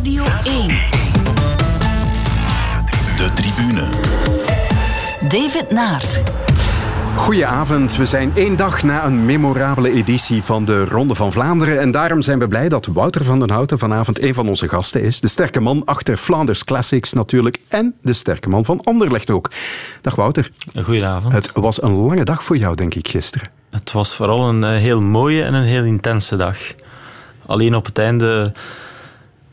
Radio 1. De tribune. David Naert. Goedenavond. We zijn één dag na een memorabele editie van de Ronde van Vlaanderen. En daarom zijn we blij dat Wouter van den Houten vanavond een van onze gasten is. De sterke man achter Flanders Classics natuurlijk. En de sterke man van Anderlecht ook. Dag Wouter. Goedenavond. Het was een lange dag voor jou, denk ik, gisteren. Het was vooral een eh, heel mooie en een heel intense dag. Alleen op het einde,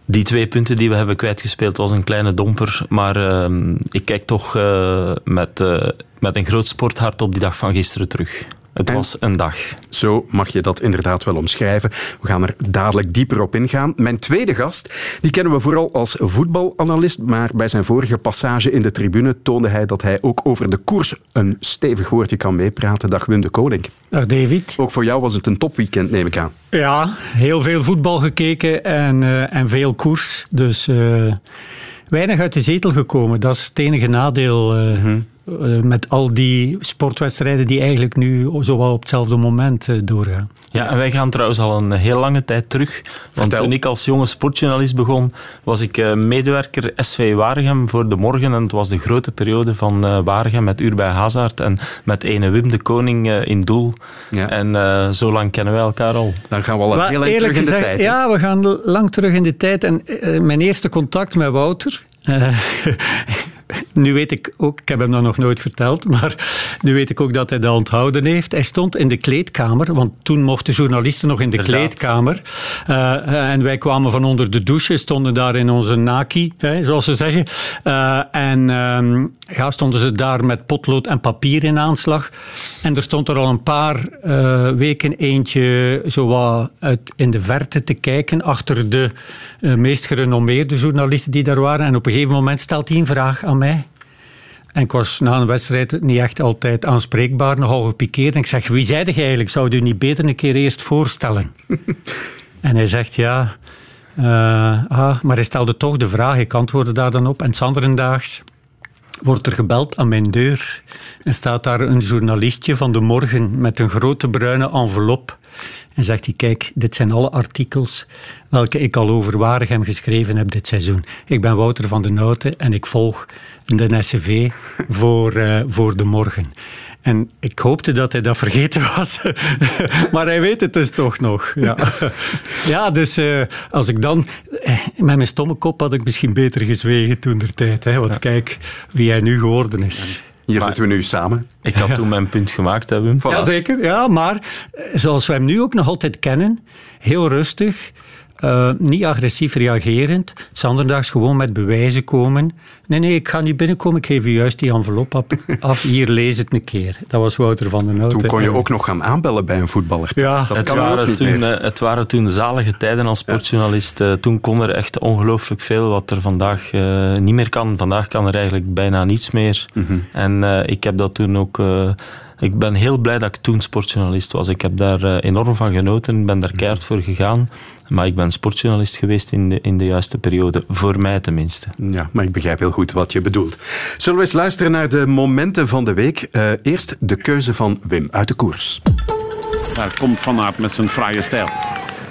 die twee punten die we hebben kwijtgespeeld, was een kleine domper. Maar uh, ik kijk toch uh, met, uh, met een groot sporthart op die dag van gisteren terug. Het En? was een dag. Zo mag je dat inderdaad wel omschrijven. We gaan er dadelijk dieper op ingaan. Mijn tweede gast, die kennen we vooral als voetbalanalist, maar bij zijn vorige passage in de tribune toonde hij dat hij ook over de koers een stevig woordje kan meepraten. Dag Wim de Koning. Dag David. Ook voor jou was het een topweekend, neem ik aan. Ja, heel veel voetbal gekeken en, uh, en veel koers. Dus uh, weinig uit de zetel gekomen. Dat is het enige nadeel. Uh, mm-hmm. Met al die sportwedstrijden die eigenlijk nu zowel op hetzelfde moment doorgaan. Ja, en wij gaan trouwens al een heel lange tijd terug. Want Vertel. toen ik als jonge sportjournalist begon, was ik medewerker SV Waregem voor de morgen. En het was de grote periode van Waregem met Uur bij Hazard en met ene Wim de Koning in doel. Ja. En uh, zo lang kennen wij elkaar al. Dan gaan we al heel lang terug in gezegd, de tijd. Ja, we gaan lang terug in de tijd. En uh, mijn eerste contact met Wouter... Nu weet ik ook, ik heb hem dat nog nooit verteld, maar nu weet ik ook dat hij dat onthouden heeft. Hij stond in de kleedkamer, want toen mochten journalisten nog in de Inderdaad. kleedkamer. Uh, en wij kwamen van onder de douche, stonden daar in onze naki, hè, zoals ze zeggen. Uh, en um, ja, stonden ze daar met potlood en papier in aanslag. En er stond er al een paar uh, weken eentje zo wat uit in de verte te kijken, achter de meest gerenommeerde journalisten die daar waren. En op een gegeven moment stelt hij een vraag aan mij. En ik was na een wedstrijd niet echt altijd aanspreekbaar, nogal gepikeerd. En ik zeg, wie zei je eigenlijk? Zou u niet beter een keer eerst voorstellen? en hij zegt, ja... Uh, ah, maar hij stelde toch de vraag, ik antwoordde daar dan op. En Sanderendaags wordt er gebeld aan mijn deur. En staat daar een journalistje van de morgen met een grote bruine envelop. En zegt hij, kijk, dit zijn alle artikels welke ik al over Waregem geschreven heb dit seizoen. Ik ben Wouter van den Houten en ik volg de SCV voor, uh, voor de morgen. En ik hoopte dat hij dat vergeten was. maar hij weet het dus toch nog. Ja, ja dus uh, als ik dan... Met mijn stomme kop had ik misschien beter gezwegen toen der tijd. Hè, want ja. kijk wie hij nu geworden is. Hier maar, zitten we nu samen. Ik had toen mijn punt gemaakt, Wim. Voilà. Jazeker, ja, maar zoals we hem nu ook nog altijd kennen, heel rustig, uh, niet agressief reagerend, Sanderdaags gewoon met bewijzen komen. Nee, nee, ik ga niet binnenkomen, ik geef u juist die envelop af, af. hier lees het een keer. Dat was Wouter van den Houten. Toen kon je ook nog gaan aanbellen bij een voetballer. Ja, dat het, waren toen, uh, het waren toen zalige tijden als sportjournalist. Ja. Uh, toen kon er echt ongelooflijk veel wat er vandaag uh, niet meer kan. Vandaag kan er eigenlijk bijna niets meer. Mm-hmm. En uh, ik heb dat toen ook... ik ben heel blij dat ik toen sportjournalist was. Ik heb daar uh, enorm van genoten, ben daar keihard voor gegaan. Maar ik ben sportjournalist geweest in de, in de juiste periode. Voor mij tenminste. Ja, maar ik begrijp heel goed wat je bedoelt. Zullen we eens luisteren naar de momenten van de week? Uh, eerst de keuze van Wim uit de koers. Daar komt Van Aert met zijn fraaie stijl.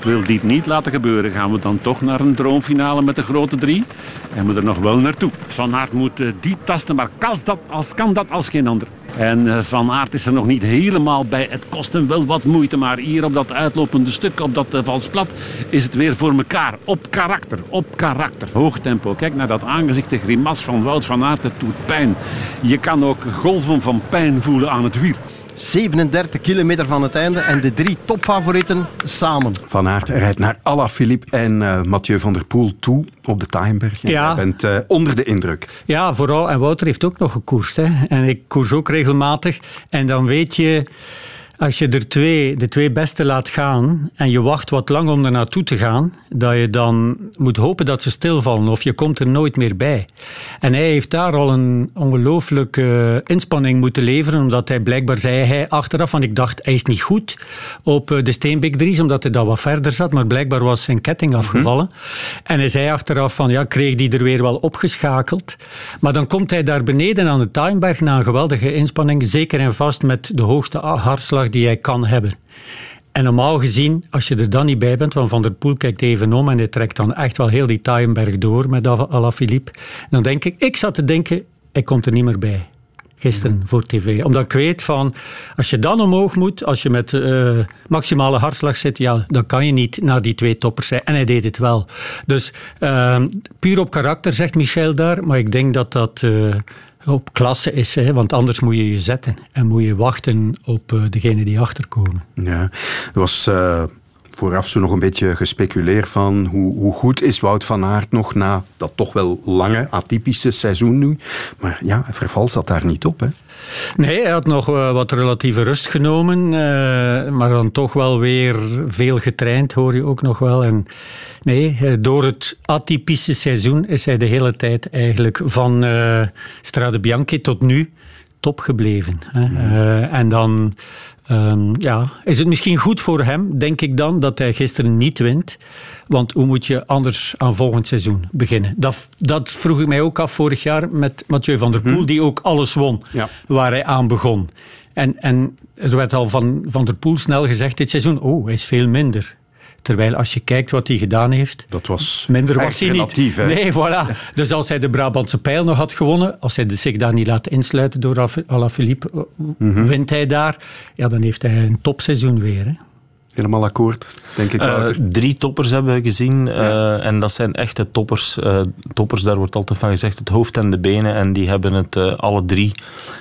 Wil dit niet laten gebeuren, gaan we dan toch naar een droomfinale met de grote drie? Hij moet er nog wel naartoe. Van Aert moet uh, die tasten, maar kan dat, als, kan dat als geen ander. En uh, Van Aert is er nog niet helemaal bij. Het kost hem wel wat moeite, maar hier op dat uitlopende stuk, op dat uh, valsplat, is het weer voor elkaar. Op karakter, op karakter. Hoog tempo. Kijk naar dat aangezicht, de grimas van Wout van Aert. Het doet pijn. Je kan ook golven van pijn voelen aan het wier. 37 kilometer van het einde en de drie topfavorieten samen. Van Aert rijdt naar Alaphilippe en uh, Mathieu van der Poel toe op de Timeberg. Ja. Je bent uh, onder de indruk. Ja, vooral. En Wouter heeft ook nog gekoerst. Hè. En ik koers ook regelmatig. En dan weet je... Als je er twee, de twee beste laat gaan en je wacht wat lang om er naartoe te gaan, dat je dan moet hopen dat ze stilvallen of je komt er nooit meer bij. En hij heeft daar al een ongelooflijke inspanning moeten leveren, omdat hij blijkbaar zei hij achteraf, want ik dacht hij is niet goed op de Steenbeek Dries, omdat hij dat wat verder zat, maar blijkbaar was zijn ketting afgevallen. Mm-hmm. En hij zei achteraf van ja, kreeg die er weer wel opgeschakeld. Maar dan komt hij daar beneden aan de Tuinberg na een geweldige inspanning, zeker en vast met de hoogste hartslag die hij kan hebben. En normaal gezien, als je er dan niet bij bent, want Van der Poel kijkt even om en hij trekt dan echt wel heel die Taaienberg door met Alaphilippe, dan denk ik, ik zat te denken, hij komt er niet meer bij gisteren voor tv. Omdat ik weet van, als je dan omhoog moet, als je met uh, maximale hartslag zit, ja, dan kan je niet naar die twee toppers zijn. En hij deed het wel. Dus uh, puur op karakter, zegt Michel daar, maar ik denk dat dat... Uh, op klasse is, hè, want anders moet je je zetten en moet je wachten op uh, degene die achterkomen. Ja, er was vooraf zo nog een beetje gespeculeerd van hoe, hoe, goed is Wout van Aert nog na dat toch wel lange, atypische seizoen nu. Maar ja, verval zat daar niet op. Hè? Nee, hij had nog eh, wat relatieve rust genomen, uh, maar dan toch wel weer veel getraind, hoor je ook nog wel. En nee, eh, door het atypische seizoen is hij de hele tijd eigenlijk van uh, Strade Bianchi tot nu top gebleven. Hè. Uh, en dan Um, ja, is het misschien goed voor hem, denk ik dan, dat hij gisteren niet wint? Want hoe moet je anders aan volgend seizoen beginnen? Dat, dat vroeg ik mij ook af vorig jaar met Mathieu van der Poel, hm. die ook alles won waar hij aan begon. En, en er werd al van Van der Poel snel gezegd dit seizoen, oh, hij is veel minder. Terwijl als je kijkt wat hij gedaan heeft... Dat was minder was hij niet. Hè? Nee, voilà. Dus als hij de Brabantse pijl nog had gewonnen, als hij zich daar niet laat insluiten door Alaphilippe, mm wint hij daar, ja, dan heeft hij een topseizoen weer. Hè? Helemaal akkoord, denk ik. Uh, drie toppers hebben we gezien. Uh, en dat zijn echte toppers. Uh, toppers, daar wordt altijd van gezegd, het hoofd en de benen. En die hebben het alle drie.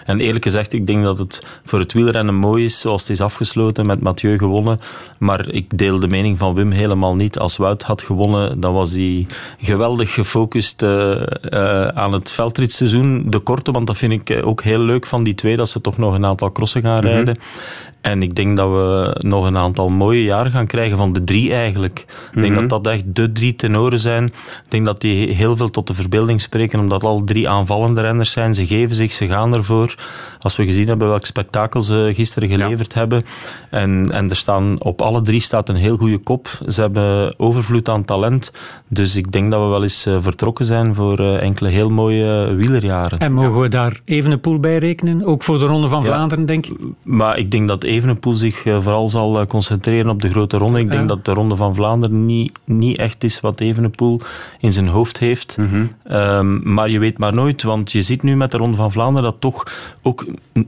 En eerlijk gezegd, ik denk dat het voor het wielrennen mooi is, zoals het is afgesloten, met Mathieu gewonnen. Maar ik deel de mening van Wim helemaal niet. Als Wout had gewonnen, dan was hij geweldig gefocust aan het veldritseizoen. De korte, want dat vind ik ook heel leuk van die twee, dat ze toch nog een aantal crossen gaan mhm. rijden. En ik denk dat we nog een aantal mooie jaren gaan krijgen van de drie eigenlijk. Ik denk mhm. dat dat echt de drie tenoren zijn. Ik denk dat die heel veel tot de verbeelding spreken, omdat al drie aanvallende renners zijn. Ze geven zich, ze gaan ervoor. Als we gezien hebben welk spektakel ze gisteren geleverd hebben. En, en er staan, op alle drie staat een heel goede kop. Ze hebben overvloed aan talent. Dus ik denk dat we wel eens eh, vertrokken zijn voor eh, enkele heel mooie wielerjaren. En mogen we daar even een pool bij rekenen? Ook voor de Ronde van Vlaanderen, denk ik? Maar ik denk dat Evenepoel zich eh, vooral zal eh, concentreren op de grote ronde. Ik denk dat de Ronde van Vlaanderen niet, niet echt is wat Evenepoel in zijn hoofd heeft. Mhm. Ehm, maar je weet maar nooit, want je ziet nu met de Ronde van Vlaanderen dat toch ook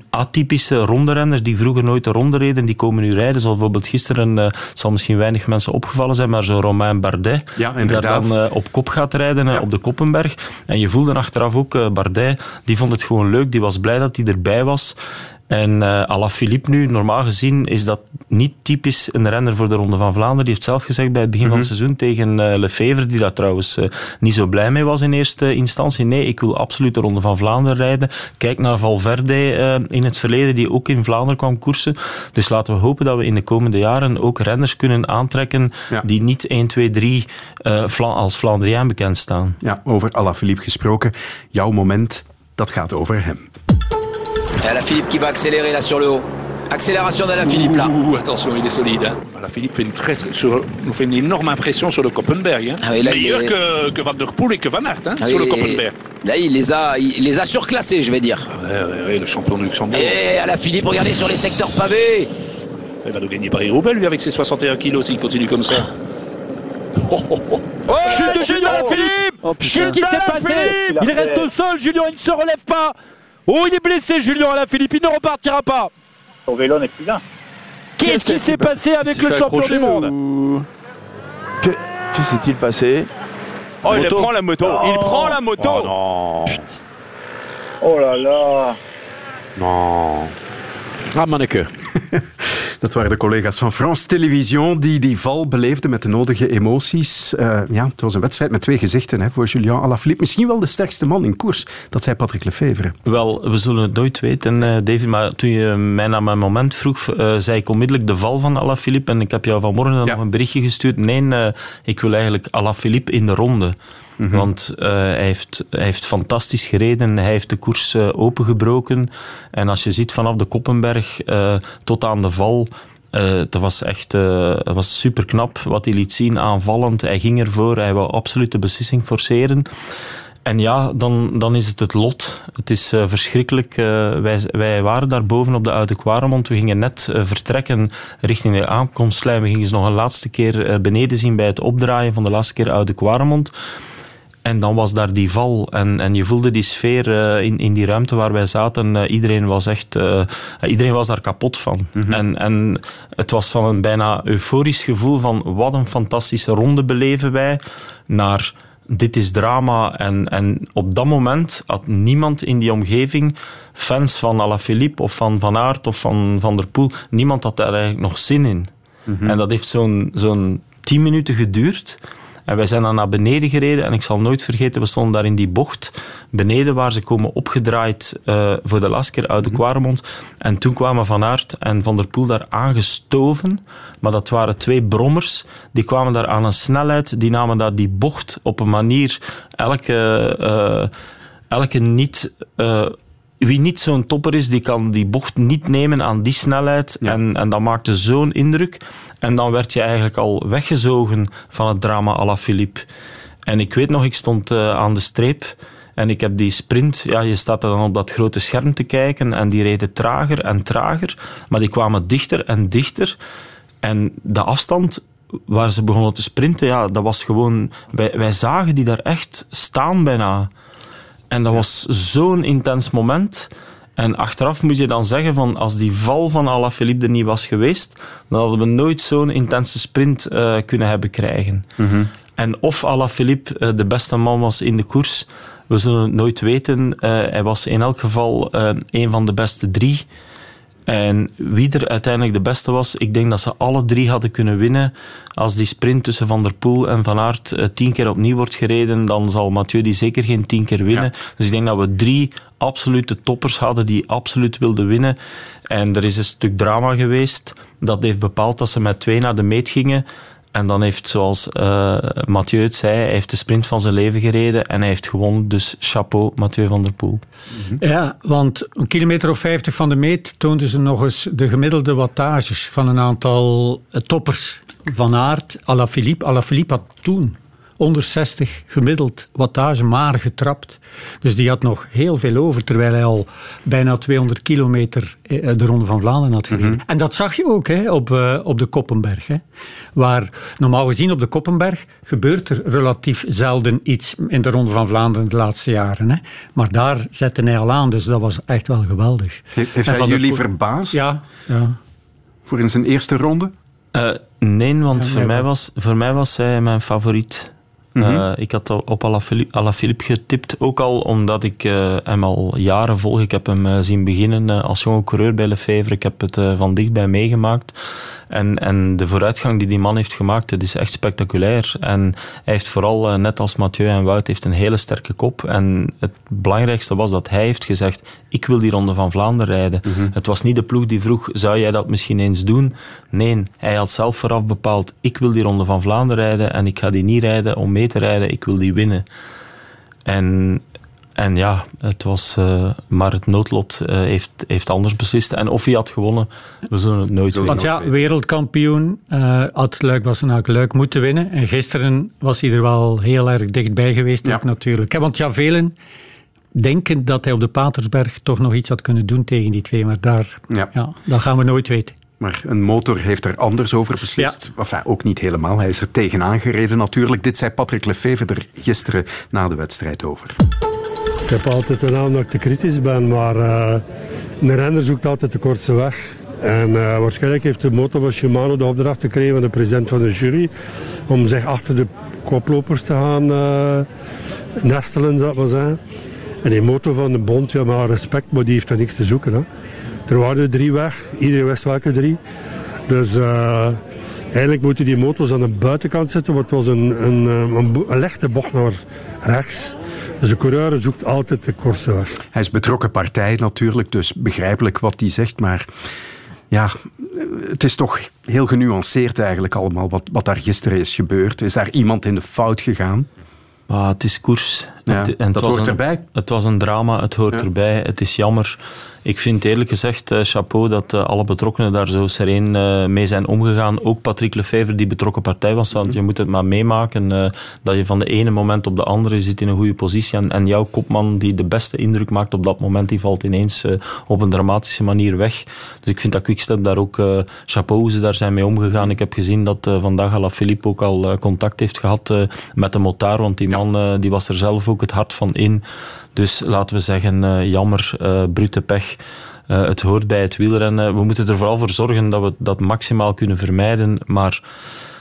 atypische ronderenners die vroeger nooit de ronde reden, die komen nu rijden. Zoals bijvoorbeeld gisteren, uh, zal misschien weinig mensen opgevallen zijn, maar zo Romain Bardet, ja, die daar dan op kop gaat rijden op de Koppenberg. En je voelde achteraf ook, Bardet, die vond het gewoon leuk, die was blij dat hij erbij was. En uh, Alaphilippe nu, normaal gezien, is dat niet typisch een renner voor de Ronde van Vlaanderen. Die heeft zelf gezegd bij het begin van het mhm. seizoen tegen uh, Lefevre, die daar trouwens uh, niet zo blij mee was in eerste instantie. Nee, ik wil absoluut de Ronde van Vlaanderen rijden. Kijk naar Valverde in het verleden, die ook in Vlaanderen kwam koersen. Dus laten we hopen dat we in de komende jaren ook renners kunnen aantrekken die niet 1, 2, 3 als Vlaanderiaan bekend staan. Ja, over Alaphilippe gesproken. Jouw moment, dat gaat over hem. Et la Philippe qui va accélérer là sur le haut. Accélération de la Philippe là. Ouh, attention, il est solide. Hein. La Philippe fait une très, très, sur, nous fait une énorme impression sur le Koppenberg. Hein. Ah oui, là, Meilleur est... que, que, Van der Poel et que Van Aert hein, ah sur oui, le Koppenberg. Là, il les, a, il les a surclassés, je vais dire. Ouais, ouais, ouais, le champion de Luxembourg. Et à la Philippe, regardez sur les secteurs pavés. Il va nous gagner Paris-Roubaix, lui, avec ses 61 kilos, s'il continue comme ça. Oh, oh, oh. oh Chute de Julien Philippe oh, Qu'est-ce qui s'est passé Il reste au sol, Julien, il ne se relève pas Oh, il est blessé, Julien Philippe, il ne repartira pas. Son vélo n'est plus là. Qu'est-ce qui s'est passé avec le champion du monde Que, s'est-il passé Oh, il prend la moto. Il prend la moto. Oh non. Oh là là. Non. Ah, manneke. Dat waren de collega's van France Television die die val beleefden met de nodige emoties. Uh, ja, het was een wedstrijd met twee gezichten hè, voor Julien Alaphilippe. Misschien wel de sterkste man in koers. Dat zei Patrick Lefevre. Wel, we zullen het nooit weten, uh, David. Maar toen je mij naar mijn moment vroeg, uh, zei ik onmiddellijk de val van Alaphilippe. En ik heb jou vanmorgen ja. nog een berichtje gestuurd. Nee, ik wil eigenlijk Alaphilippe in de ronde. Mhm. Want uh, hij, heeft, hij heeft fantastisch gereden. Hij heeft de koers uh, opengebroken. En als je ziet vanaf de Koppenberg uh, tot aan de val. dat was echt dat was super knap wat hij liet zien, aanvallend. Hij ging ervoor, hij wou absoluut de beslissing forceren. en ja, dan, dan is het het lot. Het is uh, verschrikkelijk. Uh, wij, wij waren daar boven op de Oude Quaremont. We gingen net uh, vertrekken richting de aankomstlijn. We gingen ze nog een laatste keer beneden zien bij het opdraaien van de laatste keer Oude Quaremont. En dan was daar die val. En, en je voelde die sfeer in, in die ruimte waar wij zaten. iedereen was echt... iedereen was daar kapot van. Mm -hmm. en, en het was van een bijna euforisch gevoel van wat een fantastische ronde beleven wij. Naar dit is drama. En, en op dat moment had niemand in die omgeving, fans van Alaphilippe of van Van Aert of van Van der Poel, niemand had daar eigenlijk nog zin in. Mhm. En dat heeft zo'n zo'n tien minuten geduurd. En wij zijn dan naar beneden gereden en ik zal nooit vergeten, we stonden daar in die bocht beneden waar ze komen opgedraaid uh, voor de laatste keer uit de mhm. Quaremont. En toen kwamen Van Aert en Van der Poel daar aangestoven. Maar dat waren twee brommers. Die kwamen daar aan een snelheid. Die namen daar die bocht op een manier. Elke, uh, elke niet... Uh, wie niet zo'n topper is, die kan die bocht niet nemen aan die snelheid. En, en dat maakte zo'n indruk. En dan werd je eigenlijk al weggezogen van het drama à la Philippe. En ik weet nog, ik stond uh, aan de streep en ik heb die sprint, ja, je staat er dan op dat grote scherm te kijken en die reden trager en trager, maar die kwamen dichter en dichter. En de afstand waar ze begonnen te sprinten, ja, dat was gewoon... Wij, wij zagen die daar echt staan bijna. En dat was zo'n intens moment. En achteraf moet je dan zeggen van als die val van Alaphilippe er niet was geweest, dan hadden we nooit zo'n intense sprint uh, kunnen hebben krijgen. Mm En of Alaphilippe uh, de beste man was in de koers, we zullen het nooit weten. Uh, hij was in elk geval een van de beste drie. En wie er uiteindelijk de beste was, ik denk dat ze alle drie hadden kunnen winnen. Als die sprint tussen Van der Poel en Van Aert uh, tien keer opnieuw wordt gereden, dan zal Mathieu die zeker geen tien keer winnen. Dus ik denk dat we drie absolute toppers hadden die absoluut wilden winnen. En er is een stuk drama geweest. Dat heeft bepaald dat ze met twee naar de meet gingen. En dan heeft, zoals uh, Mathieu het zei, hij heeft de sprint van zijn leven gereden en hij heeft gewonnen. Dus chapeau, Mathieu van der Poel. Ja, want een kilometer of 50 van de meet toonden ze nog eens de gemiddelde wattages van een aantal toppers. Van Aert, Alaphilippe. Alaphilippe had toen onder 60 gemiddeld wattage maar getrapt. Dus die had nog heel veel over, terwijl hij al bijna 200 kilometer eh, de Ronde van Vlaanderen had gereden. Mhm. En dat zag je ook hè, op, uh, op de Koppenberg. Hè, waar normaal gezien op de Koppenberg gebeurt er relatief zelden iets in de Ronde van Vlaanderen de laatste jaren. Hè. Maar daar zette hij al aan, dus dat was echt wel geweldig. heeft hij jullie verbaasd? Ja, ja. Voor in zijn eerste ronde? Uh, nee, want voor, mij was, voor mij was hij mijn favoriet. Uh, ik had op Alaphilippe getipt, ook al omdat ik uh, hem al jaren volg. Ik heb hem uh, zien beginnen als jonge coureur bij Lefevre. Ik heb het van dichtbij meegemaakt. En, en de vooruitgang die die man heeft gemaakt, dat is echt spectaculair. En hij heeft vooral, eh, net als Mathieu en Wout, heeft een hele sterke kop. En het belangrijkste was dat hij heeft gezegd, ik wil die Ronde van Vlaanderen rijden. Mhm. Het was niet de ploeg die vroeg, zou jij dat misschien eens doen? Nee, hij had zelf vooraf bepaald, ik wil die Ronde van Vlaanderen rijden en ik ga die niet rijden om mee te rijden, ik wil die winnen. En en ja, het was, uh, maar het noodlot uh, heeft, heeft anders beslist. En of hij had gewonnen, we zullen het nooit weten. Want ja, wereldkampioen uh, had Luik was eigenlijk Luik moeten winnen. En gisteren was hij er wel heel erg dichtbij geweest, ja. ook natuurlijk. Want ja, velen denken dat hij op de Patersberg toch nog iets had kunnen doen tegen die twee. Maar daar, ja. ja dat gaan we nooit weten. Maar een motor heeft er anders over beslist. Ja. Enfin, ook niet helemaal. Hij is er tegenaan gereden natuurlijk. Dit zei Patrick Lefevre er gisteren na de wedstrijd over. Ik heb altijd een naam dat ik te kritisch ben, maar uh, een renner zoekt altijd de kortste weg. En uh, waarschijnlijk heeft de motor van Shimano de opdracht gekregen van de president van de jury om zich achter de koplopers te gaan uh, nestelen, zou ik maar zeggen. En die motor van de bond, ja, maar respect, maar die heeft daar niks te zoeken. Hè. Er waren drie weg, iedereen wist welke drie. Dus eigenlijk moeten die motors aan de buitenkant zitten, want het was een, een, een, een lichte bocht naar rechts. Dus de coureur zoekt altijd de kortste weg. Hij is betrokken partij natuurlijk, dus begrijpelijk wat hij zegt. Maar ja, het is toch heel genuanceerd eigenlijk allemaal wat, wat daar gisteren is gebeurd. Is daar iemand in de fout gegaan? Ah, het is koers. Ja, Het- en dat hoort een- erbij. Het was een drama, het hoort Ja. erbij. Het is jammer. Ik vind eerlijk gezegd, eh, chapeau dat eh, alle betrokkenen daar zo sereen eh, mee zijn omgegaan. Ook Patrick Lefevre, die betrokken partij was. Want je moet het maar meemaken dat je van de ene moment op de andere zit in een goede positie. En, en jouw kopman, die de beste indruk maakt op dat moment, die valt ineens op een dramatische manier weg. Dus ik vind dat Quickstep daar ook chapeau hoe ze daar zijn mee omgegaan. Ik heb gezien dat vandaag Alaphilippe ook al contact heeft gehad eh, met de motaar. Want die man die was er zelf ook het hart van in. Dus laten we zeggen, eh, jammer, eh brute pech. Eh, het hoort bij het wielrennen. We moeten er vooral voor zorgen dat we dat maximaal kunnen vermijden. Maar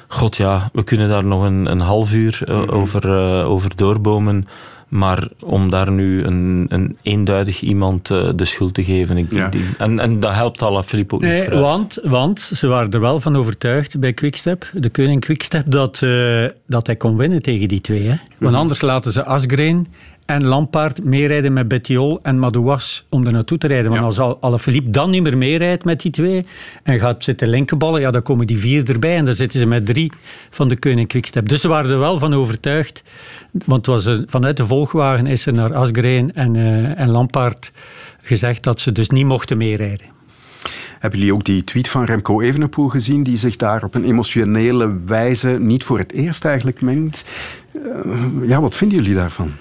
god ja, we kunnen daar nog een, een half uur eh, over, over doorbomen. Maar om daar nu een, een eenduidig iemand eh, de schuld te geven. Ik, Ja. die- en, en dat helpt alle Filip ook niet Nee, vooruit. want, want ze waren er wel van overtuigd bij Quickstep, de koning Quickstep, dat, eh, dat hij kon winnen tegen die twee. Hè? Want anders laten ze Asgreen en Lampaard meerijden met Bettiol en Madouas om er naartoe te rijden. Want als Al- Alaphilippe dan niet meer meerijdt met die twee en gaat zitten linkerballen, ja, dan komen die vier erbij en dan zitten ze met drie van de koning Quickstep. Dus ze waren er wel van overtuigd. Want het was een- vanuit de volgwagen is er naar Asgreen en, eh, en Lampaard gezegd dat ze dus niet mochten meerijden. Hebben jullie ook die tweet van Remco Evenepoel gezien, die zich daar op een emotionele wijze niet voor het eerst eigenlijk mengt? Eh, ja, wat vinden jullie daarvan?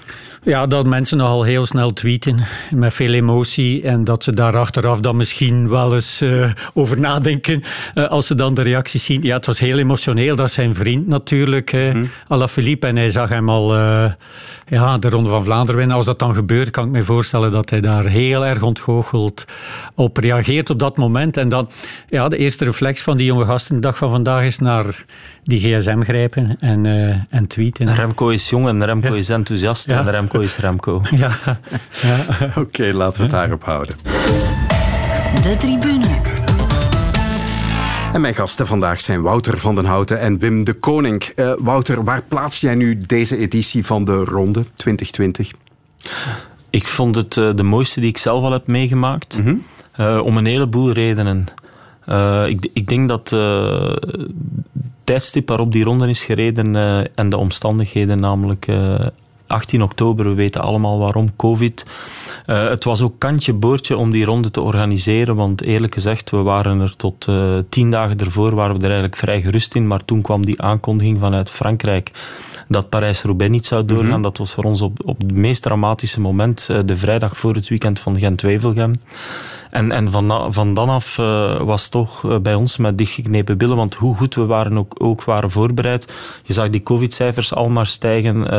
Ja, dat mensen nogal heel snel tweeten met veel emotie en dat ze daar achteraf dan misschien wel eens eh, over nadenken eh, als ze dan de reacties zien. Ja, het was heel emotioneel. Dat is zijn vriend natuurlijk, eh Alaphilippe. En hij zag hem al eh, ja, de Ronde van Vlaanderen winnen. Als dat dan gebeurt, kan ik me voorstellen dat hij daar heel erg ontgoocheld op reageert op dat moment. En dan, ja, de eerste reflex van die jonge gasten de dag van vandaag is naar die gsm grijpen en, eh, en tweeten. Remco is jong en Remco is enthousiast Ja. en Remco is Remco. Ja, ja. Oké, laten we het daarop houden. De tribune. En mijn gasten vandaag zijn Wouter van den Houten en Wim de Koning. Eh, Wouter, waar plaats jij nu deze editie van de Ronde 2020? Ik vond het eh, de mooiste die ik zelf al heb meegemaakt. Eh, om een heleboel redenen. Ik, ik denk dat het tijdstip waarop die ronde is gereden en de omstandigheden, namelijk 18 oktober, we weten allemaal waarom, COVID. Eh, het was ook kantje boordje om die ronde te organiseren, want eerlijk gezegd, we waren er tot eh, tien dagen ervoor, waren we er eigenlijk vrij gerust in, maar toen kwam die aankondiging vanuit Frankrijk dat Parijs-Roubaix niet zou doorgaan. Mhm. Dat was voor ons op, op het meest dramatische moment, eh, de vrijdag voor het weekend van Gent-Wevelgem. En, en van, van dan af eh, was toch eh, bij ons met dichtgeknepen billen, want hoe goed we waren ook, ook waren voorbereid. Je zag die covid-cijfers al maar stijgen.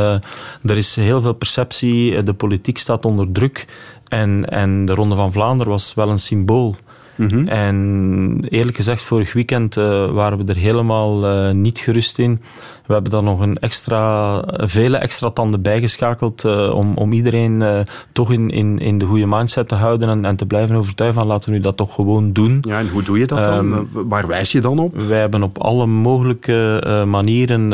Er is heel veel perceptie, de politiek staat onder druk. En, en de Ronde van Vlaanderen was wel een symbool. En eerlijk gezegd, vorig weekend waren we er helemaal niet gerust in. We hebben dan nog een extra, vele extra tanden bijgeschakeld eh, om, om iedereen eh, toch in, in, in de goede mindset te houden en, en te blijven overtuigen van laten we nu dat toch gewoon doen. Ja, en hoe doe je dat dan? Ehm, Eh, Waar wijs je dan op? Wij hebben op alle mogelijke eh, manieren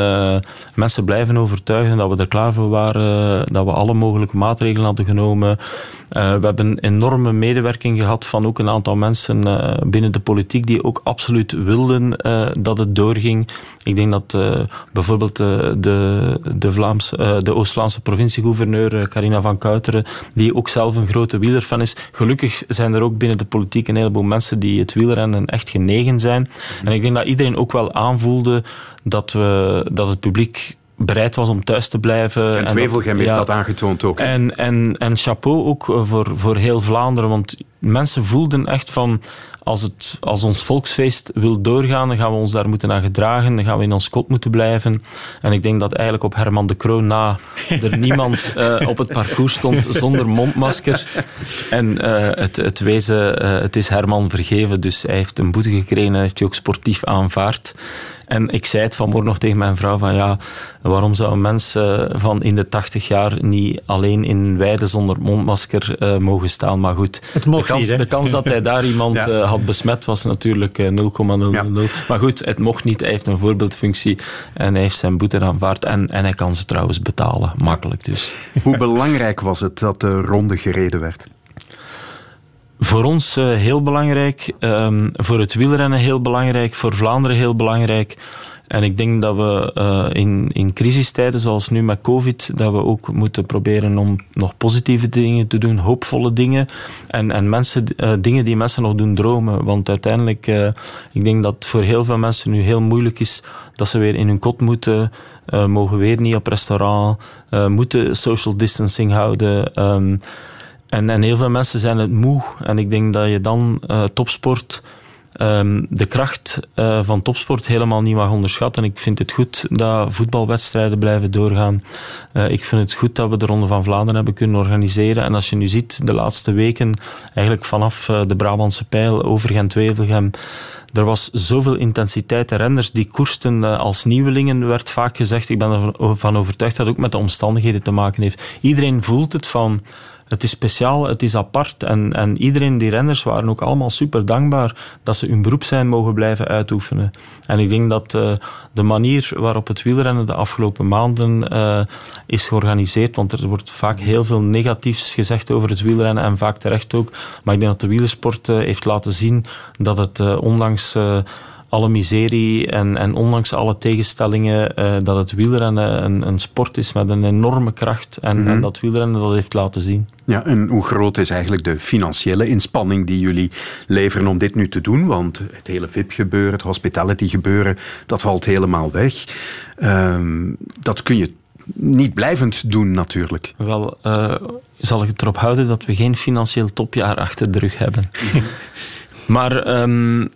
mensen blijven overtuigen dat we er klaar voor waren, dat we alle mogelijke maatregelen hadden genomen. We hebben een enorme medewerking gehad van ook een aantal mensen binnen de politiek die ook absoluut wilden dat het doorging. Ik denk dat bijvoorbeeld eh, de, de, Vlaams, eh, de Oost-Vlaamse provinciegouverneur eh, Carina van Kuiteren, die ook zelf een grote wielerfan is. Gelukkig zijn er ook binnen de politiek een heleboel mensen die het wielrennen echt genegen zijn. En ik denk dat iedereen ook wel aanvoelde dat, we, dat het publiek bereid was om thuis te blijven. En Wevelgem heeft ja. dat aangetoond ook. En, en, en chapeau ook voor, voor heel Vlaanderen, want mensen voelden echt van als, het, als ons volksfeest wil doorgaan, dan gaan we ons daar moeten aan gedragen, dan gaan we in ons kot moeten blijven. En ik denk dat eigenlijk op Herman de Croo na er niemand eh, op het parcours stond zonder mondmasker. En eh, het, het wezen, eh, het is Herman vergeven, dus hij heeft een boete gekregen en heeft hij ook sportief aanvaard. En ik zei het vanmorgen nog tegen mijn vrouw van ja, waarom zou een mens eh, van in de 80 jaar niet alleen in weide zonder mondmasker eh, mogen staan? Maar goed, Het mocht de, kans, niet, hè? de kans dat hij daar iemand Ja. eh, had besmet was natuurlijk eh, 0,000. Maar goed, het mocht niet. Hij heeft een voorbeeldfunctie en hij heeft zijn boete aanvaard. En, en hij kan ze trouwens betalen, makkelijk dus. Hoe belangrijk was het dat de ronde gereden werd? Voor ons eh, heel belangrijk, ehm, voor het wielrennen heel belangrijk, voor Vlaanderen heel belangrijk. En ik denk dat we uh, in, in crisistijden zoals nu met COVID, dat we ook moeten proberen om nog positieve dingen te doen, hoopvolle dingen. En, en mensen, uh, dingen die mensen nog doen dromen. Want uiteindelijk, ik denk dat voor heel veel mensen nu heel moeilijk is dat ze weer in hun kot moeten, mogen weer niet op restaurant, moeten social distancing houden. En, en heel veel mensen zijn het moe. En ik denk dat je dan topsport um, de kracht uh, van topsport helemaal niet mag onderschatten. Ik vind het goed dat voetbalwedstrijden blijven doorgaan. Uh, ik vind het goed dat we de Ronde van Vlaanderen hebben kunnen organiseren. En als je nu ziet, de laatste weken, eigenlijk vanaf de Brabantse pijl over Gent-Wevelgem, er was zoveel intensiteit. De renners die koersten als nieuwelingen, werd vaak gezegd. Ik ben ervan overtuigd dat het ook met de omstandigheden te maken heeft. Iedereen voelt het van het is speciaal, het is apart. En, en iedereen, die renners, waren ook allemaal super dankbaar dat ze hun beroep zijn mogen blijven uitoefenen. En ik denk dat uh, de manier waarop het wielrennen de afgelopen maanden uh, is georganiseerd, want er wordt vaak heel veel negatiefs gezegd over het wielrennen en vaak terecht ook. Maar ik denk dat de wielersport uh, heeft laten zien dat het ondanks alle miserie en, en ondanks alle tegenstellingen, uh, dat het wielrennen een, een, sport is met een enorme kracht en, mm -hmm. en, dat wielrennen dat heeft laten zien. Ja, en hoe groot is eigenlijk de financiële inspanning die jullie leveren om dit nu te doen? Want het hele VIP-gebeuren, het hospitality-gebeuren, dat valt helemaal weg. Um, dat kun je niet blijvend doen natuurlijk. Wel, uh, zal ik het erop houden dat we geen financieel topjaar achter de rug hebben. maar um,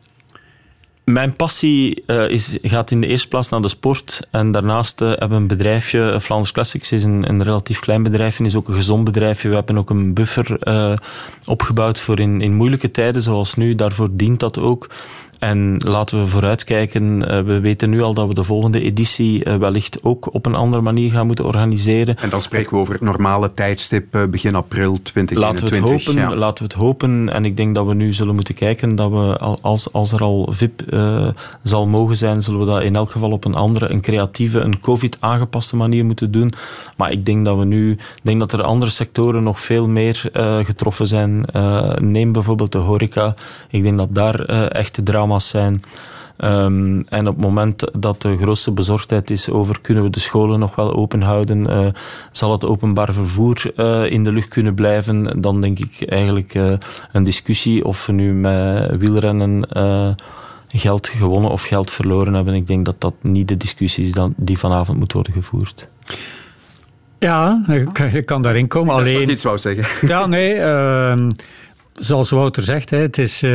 mijn passie uh, is, gaat in de eerste plaats naar de sport. En daarnaast uh, hebben we een bedrijfje, Flanders Classics is een, een, relatief klein bedrijfje, is ook een gezond bedrijfje. We hebben ook een buffer opgebouwd voor in, in moeilijke tijden zoals nu. Daarvoor dient dat ook. En laten we vooruitkijken. We weten nu al dat we de volgende editie wellicht ook op een andere manier gaan moeten organiseren. En dan spreken we over het normale tijdstip begin april 2021. Laten we het hopen. Ja. Laten we het hopen. En ik denk dat we nu zullen moeten kijken dat we, als, als er al VIP uh, zal mogen zijn, zullen we dat in elk geval op een andere, een creatieve, een COVID-aangepaste manier moeten doen. Maar ik denk dat we nu, denk dat er andere sectoren nog veel meer uh, getroffen zijn. Uh, neem bijvoorbeeld de horeca. Ik denk dat daar echte drama's zijn. Um, en op het moment dat de grootste bezorgdheid is over kunnen we de scholen nog wel open houden, uh, zal het openbaar vervoer uh, in de lucht kunnen blijven, dan denk ik eigenlijk uh, een discussie of we nu met wielrennen geld gewonnen of geld verloren hebben. Ik denk dat dat niet de discussie is die vanavond moet worden gevoerd. Ja, je kan daarin komen. Ik Alleen. iets wou zeggen. Ja, nee. Zoals Wouter zegt, het is, uh,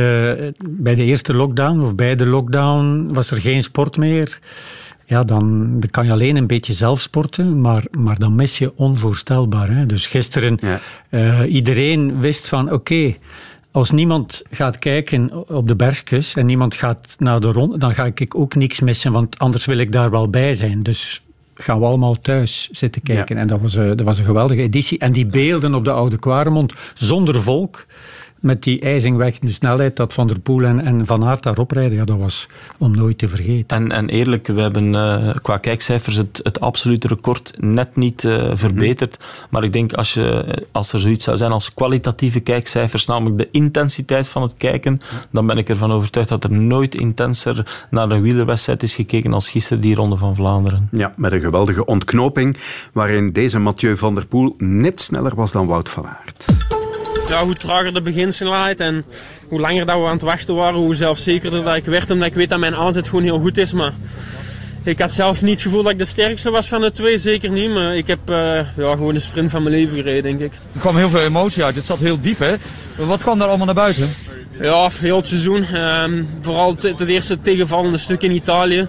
bij de eerste lockdown of bij de lockdown was er geen sport meer. Ja, dan, dan kan je alleen een beetje zelf sporten, maar, maar dan mis je onvoorstelbaar. Hè? Dus gisteren, ja. uh, iedereen wist van oké. Okay, als niemand gaat kijken op de bergjes en niemand gaat naar de rond, dan ga ik ook niks missen, want anders wil ik daar wel bij zijn. Dus gaan we allemaal thuis zitten kijken. Ja. En dat was, dat was een geweldige editie. En die beelden op de Oude Kwaremond, zonder volk, met die ijzingweg, de snelheid dat Van der Poel en, en Van Aert daarop rijden, ja, dat was om nooit te vergeten. En, en eerlijk, we hebben uh, qua kijkcijfers het, het absolute record net niet uh, verbeterd. Mm. Maar ik denk als, je, als er zoiets zou zijn als kwalitatieve kijkcijfers, namelijk de intensiteit van het kijken, dan ben ik ervan overtuigd dat er nooit intenser naar een wielerwedstrijd is gekeken als gisteren die Ronde van Vlaanderen. Ja, met een geweldige ontknoping, waarin deze Mathieu van der Poel nipt sneller was dan Wout van Aert ja, hoe trager de beginsnelheid en hoe langer dat we aan het wachten waren, hoe zelfzekerder dat ik werd. Omdat ik weet dat mijn aanzet gewoon heel goed is. Maar ik had zelf niet het gevoel dat ik de sterkste was van de twee, zeker niet. Maar ik heb uh, ja, gewoon de sprint van mijn leven gereden, denk ik. Er kwam heel veel emotie uit. Het zat heel diep, hè? Wat kwam daar allemaal naar buiten? Ja, heel het seizoen. Um, vooral het, het eerste tegenvallende stuk in Italië.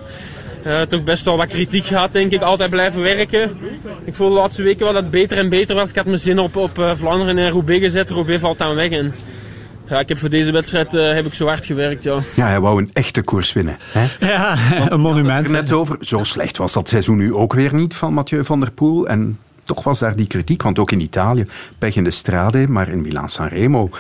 Uh, toch best wel wat kritiek gehad, denk ik. Altijd blijven werken. Ik voel de laatste weken wel dat het beter en beter was. Ik had mijn zin op, op uh, Vlaanderen en Roubaix gezet. Roubaix valt aan weg. En ja, ik heb voor deze wedstrijd uh, heb ik zo hard gewerkt. Ja. ja, hij wou een echte koers winnen. Hè? Ja, Want, een monument. er net over. Zo slecht was dat seizoen nu ook weer niet van Mathieu van der Poel. En toch was daar die kritiek. Want ook in Italië, pech in de strade, maar in Milaan-San Remo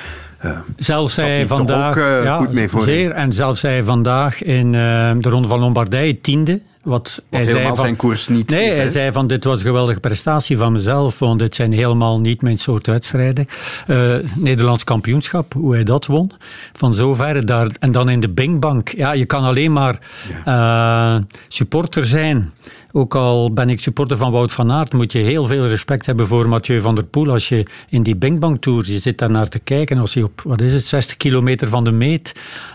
zelfs hij vandaag. Ook, uh, ja, goed mee voor zeer. En zelfs hij vandaag in uh, de Ronde van Lombardije tiende. wat, hij zei van, zijn koers niet Nee, is, hij zei van dit was een geweldige prestatie van mezelf, want dit zijn helemaal niet mijn soort wedstrijden. Uh, Nederlands kampioenschap, hoe hij dat won. Van zover daar, en dan in de Bingbank. Ja, je kan alleen maar ja. supporter zijn. Ook al ben ik supporter van Wout van Aert, moet je heel veel respect hebben voor Mathieu van der Poel. Als je in die Bing Tour, je zit daar naar te kijken, als hij op, wat is het, 60 kilometer van de meet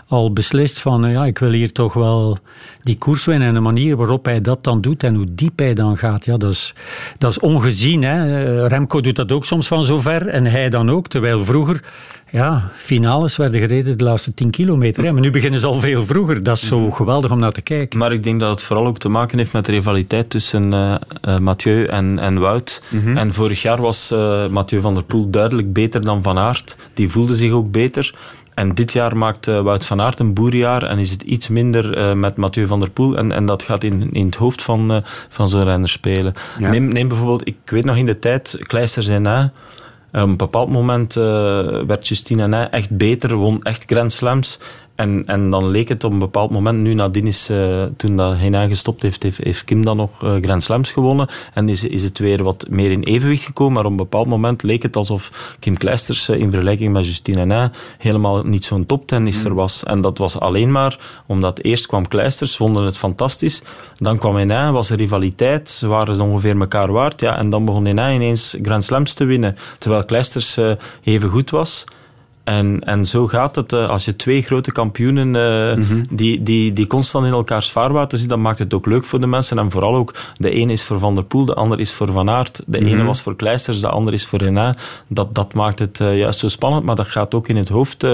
al beslist van, ja, ik wil hier toch wel die koers winnen. En de manier waarop hij dat dan doet en hoe diep hij dan gaat, ja, dat is, dat is ongezien. Hè. Remco doet dat ook soms van zover en hij dan ook, terwijl vroeger ja, finales werden gereden de laatste 10 kilometer. Hè. Maar nu beginnen ze al veel vroeger. Dat is zo geweldig om naar te kijken. Maar ik denk dat het vooral ook te maken heeft met de rivaliteit tussen uh, uh, Mathieu en, en Wout. Mm -hmm. En vorig jaar was uh, Mathieu van der Poel duidelijk beter dan Van Aert. Die voelde zich ook beter. En dit jaar maakt Wout van Aert een boerjaar en is het iets minder met Mathieu van der Poel. En, en dat gaat in, in het hoofd van, van zo'n renner spelen. Ja. Neem, neem bijvoorbeeld, ik weet nog in de tijd, Kleister zei na. Op een bepaald moment werd Justine Henin echt beter, won echt Grand Slams. En, en dan leek het op een bepaald moment, nu nadien is, uh, toen dat Henin gestopt heeft, heeft, heeft Kim dan nog uh, Grand Slams gewonnen. En is, is het weer wat meer in evenwicht gekomen. Maar op een bepaald moment leek het alsof Kim Kleisters uh, in vergelijking met Justine Henin helemaal niet zo'n toptennisser was. En dat was alleen maar omdat eerst kwam Kleisters, vonden het fantastisch. Dan kwam Henin, was er rivaliteit, ze waren ongeveer elkaar waard. Ja, en dan begon Henin ineens Grand Slams te winnen. Terwijl Kleisters even goed was. En, en zo gaat het. Uh, als je twee grote kampioenen uh, mm -hmm. die, die, die constant in elkaars vaarwater zitten, dan maakt het ook leuk voor de mensen. En vooral ook, de ene is voor Van der Poel, de ander is voor Van Aert. De ene was voor Kleisters, de ander is voor Renan. Dat, dat maakt het uh, juist zo spannend, maar dat gaat ook in het hoofd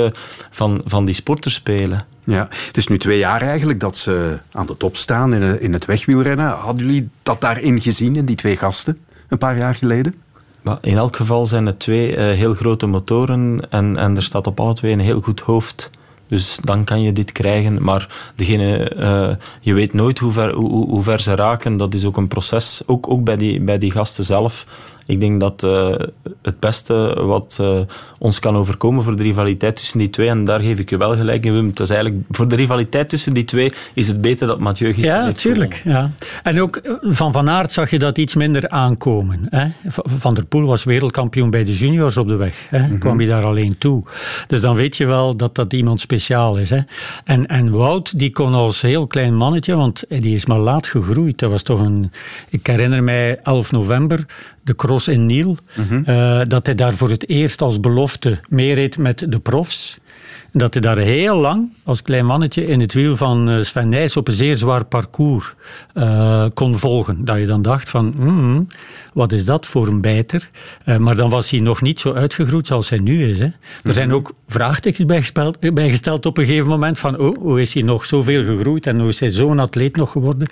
van, van die sporters spelen. Ja, het is nu twee jaar eigenlijk dat ze aan de top staan in, in het wegwielrennen. Hadden jullie dat daarin gezien, in die twee gasten, een paar jaar geleden? In elk geval zijn het twee uh, heel grote motoren en, en er staat op alle twee een heel goed hoofd. Dus dan kan je dit krijgen. Maar degene, uh, je weet nooit hoe ver, hoe, hoe ver ze raken. Dat is ook een proces, ook, ook bij, die, bij die gasten zelf. Ik denk dat uh, het beste wat uh, ons kan overkomen voor de rivaliteit tussen die twee, en daar geef ik je wel gelijk in, Wim, het is eigenlijk, voor de rivaliteit tussen die twee is het beter dat Mathieu gisteren Ja, natuurlijk. Ja. En ook van Van Aert zag je dat iets minder aankomen. Hè? Van der Poel was wereldkampioen bij de juniors op de weg. Hè? Mm-hmm. Kwam hij daar alleen toe. Dus dan weet je wel dat dat iemand speciaal is. Hè? En, en Wout, die kon als heel klein mannetje, want die is maar laat gegroeid. Dat was toch een... Ik herinner mij 11 november, de cross in Niel. Mm-hmm. Uh, dat hij daar voor het eerst als belofte meereed met de profs. Dat hij daar heel lang, als klein mannetje, in het wiel van Sven Nys op een zeer zwaar parcours uh, kon volgen. Dat je dan dacht van, mm, wat is dat voor een bijter? Uh, maar dan was hij nog niet zo uitgegroeid zoals hij nu is. Hè. Er mm-hmm. zijn ook vraagtekens bijgesteld, bijgesteld op een gegeven moment van, oh, hoe is hij nog zoveel gegroeid en hoe is hij zo'n atleet nog geworden?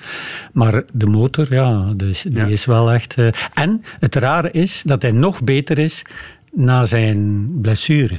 Maar de motor, ja, dus, die ja. is wel echt... Uh, en het rare is dat hij nog beter is na zijn blessure.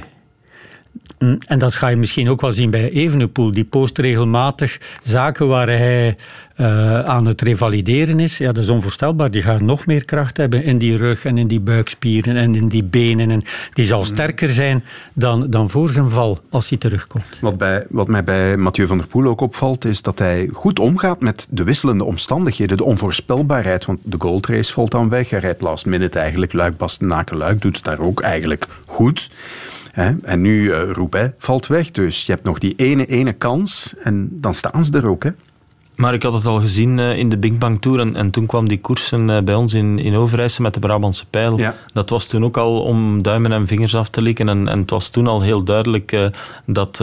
En dat ga je misschien ook wel zien bij Evenepoel. Die post regelmatig zaken waar hij uh, aan het revalideren is. Ja, dat is onvoorstelbaar. Die gaat nog meer kracht hebben in die rug en in die buikspieren en in die benen. En die zal sterker zijn dan, dan voor zijn val als hij terugkomt. Wat, bij, wat mij bij Mathieu van der Poel ook opvalt, is dat hij goed omgaat met de wisselende omstandigheden, de onvoorspelbaarheid. Want de goldrace valt dan weg. Hij rijdt last minute eigenlijk. Luik Bastenaken Luik doet het daar ook eigenlijk goed. En nu uh, Roubaix valt weg, dus je hebt nog die ene, ene kans en dan staan ze er ook. Hè? Maar ik had het al gezien uh, in de Bing Bang Tour en, en toen kwam die koersen uh, bij ons in, in Overijssel met de Brabantse pijl. Ja. Dat was toen ook al om duimen en vingers af te likken en, en het was toen al heel duidelijk uh, dat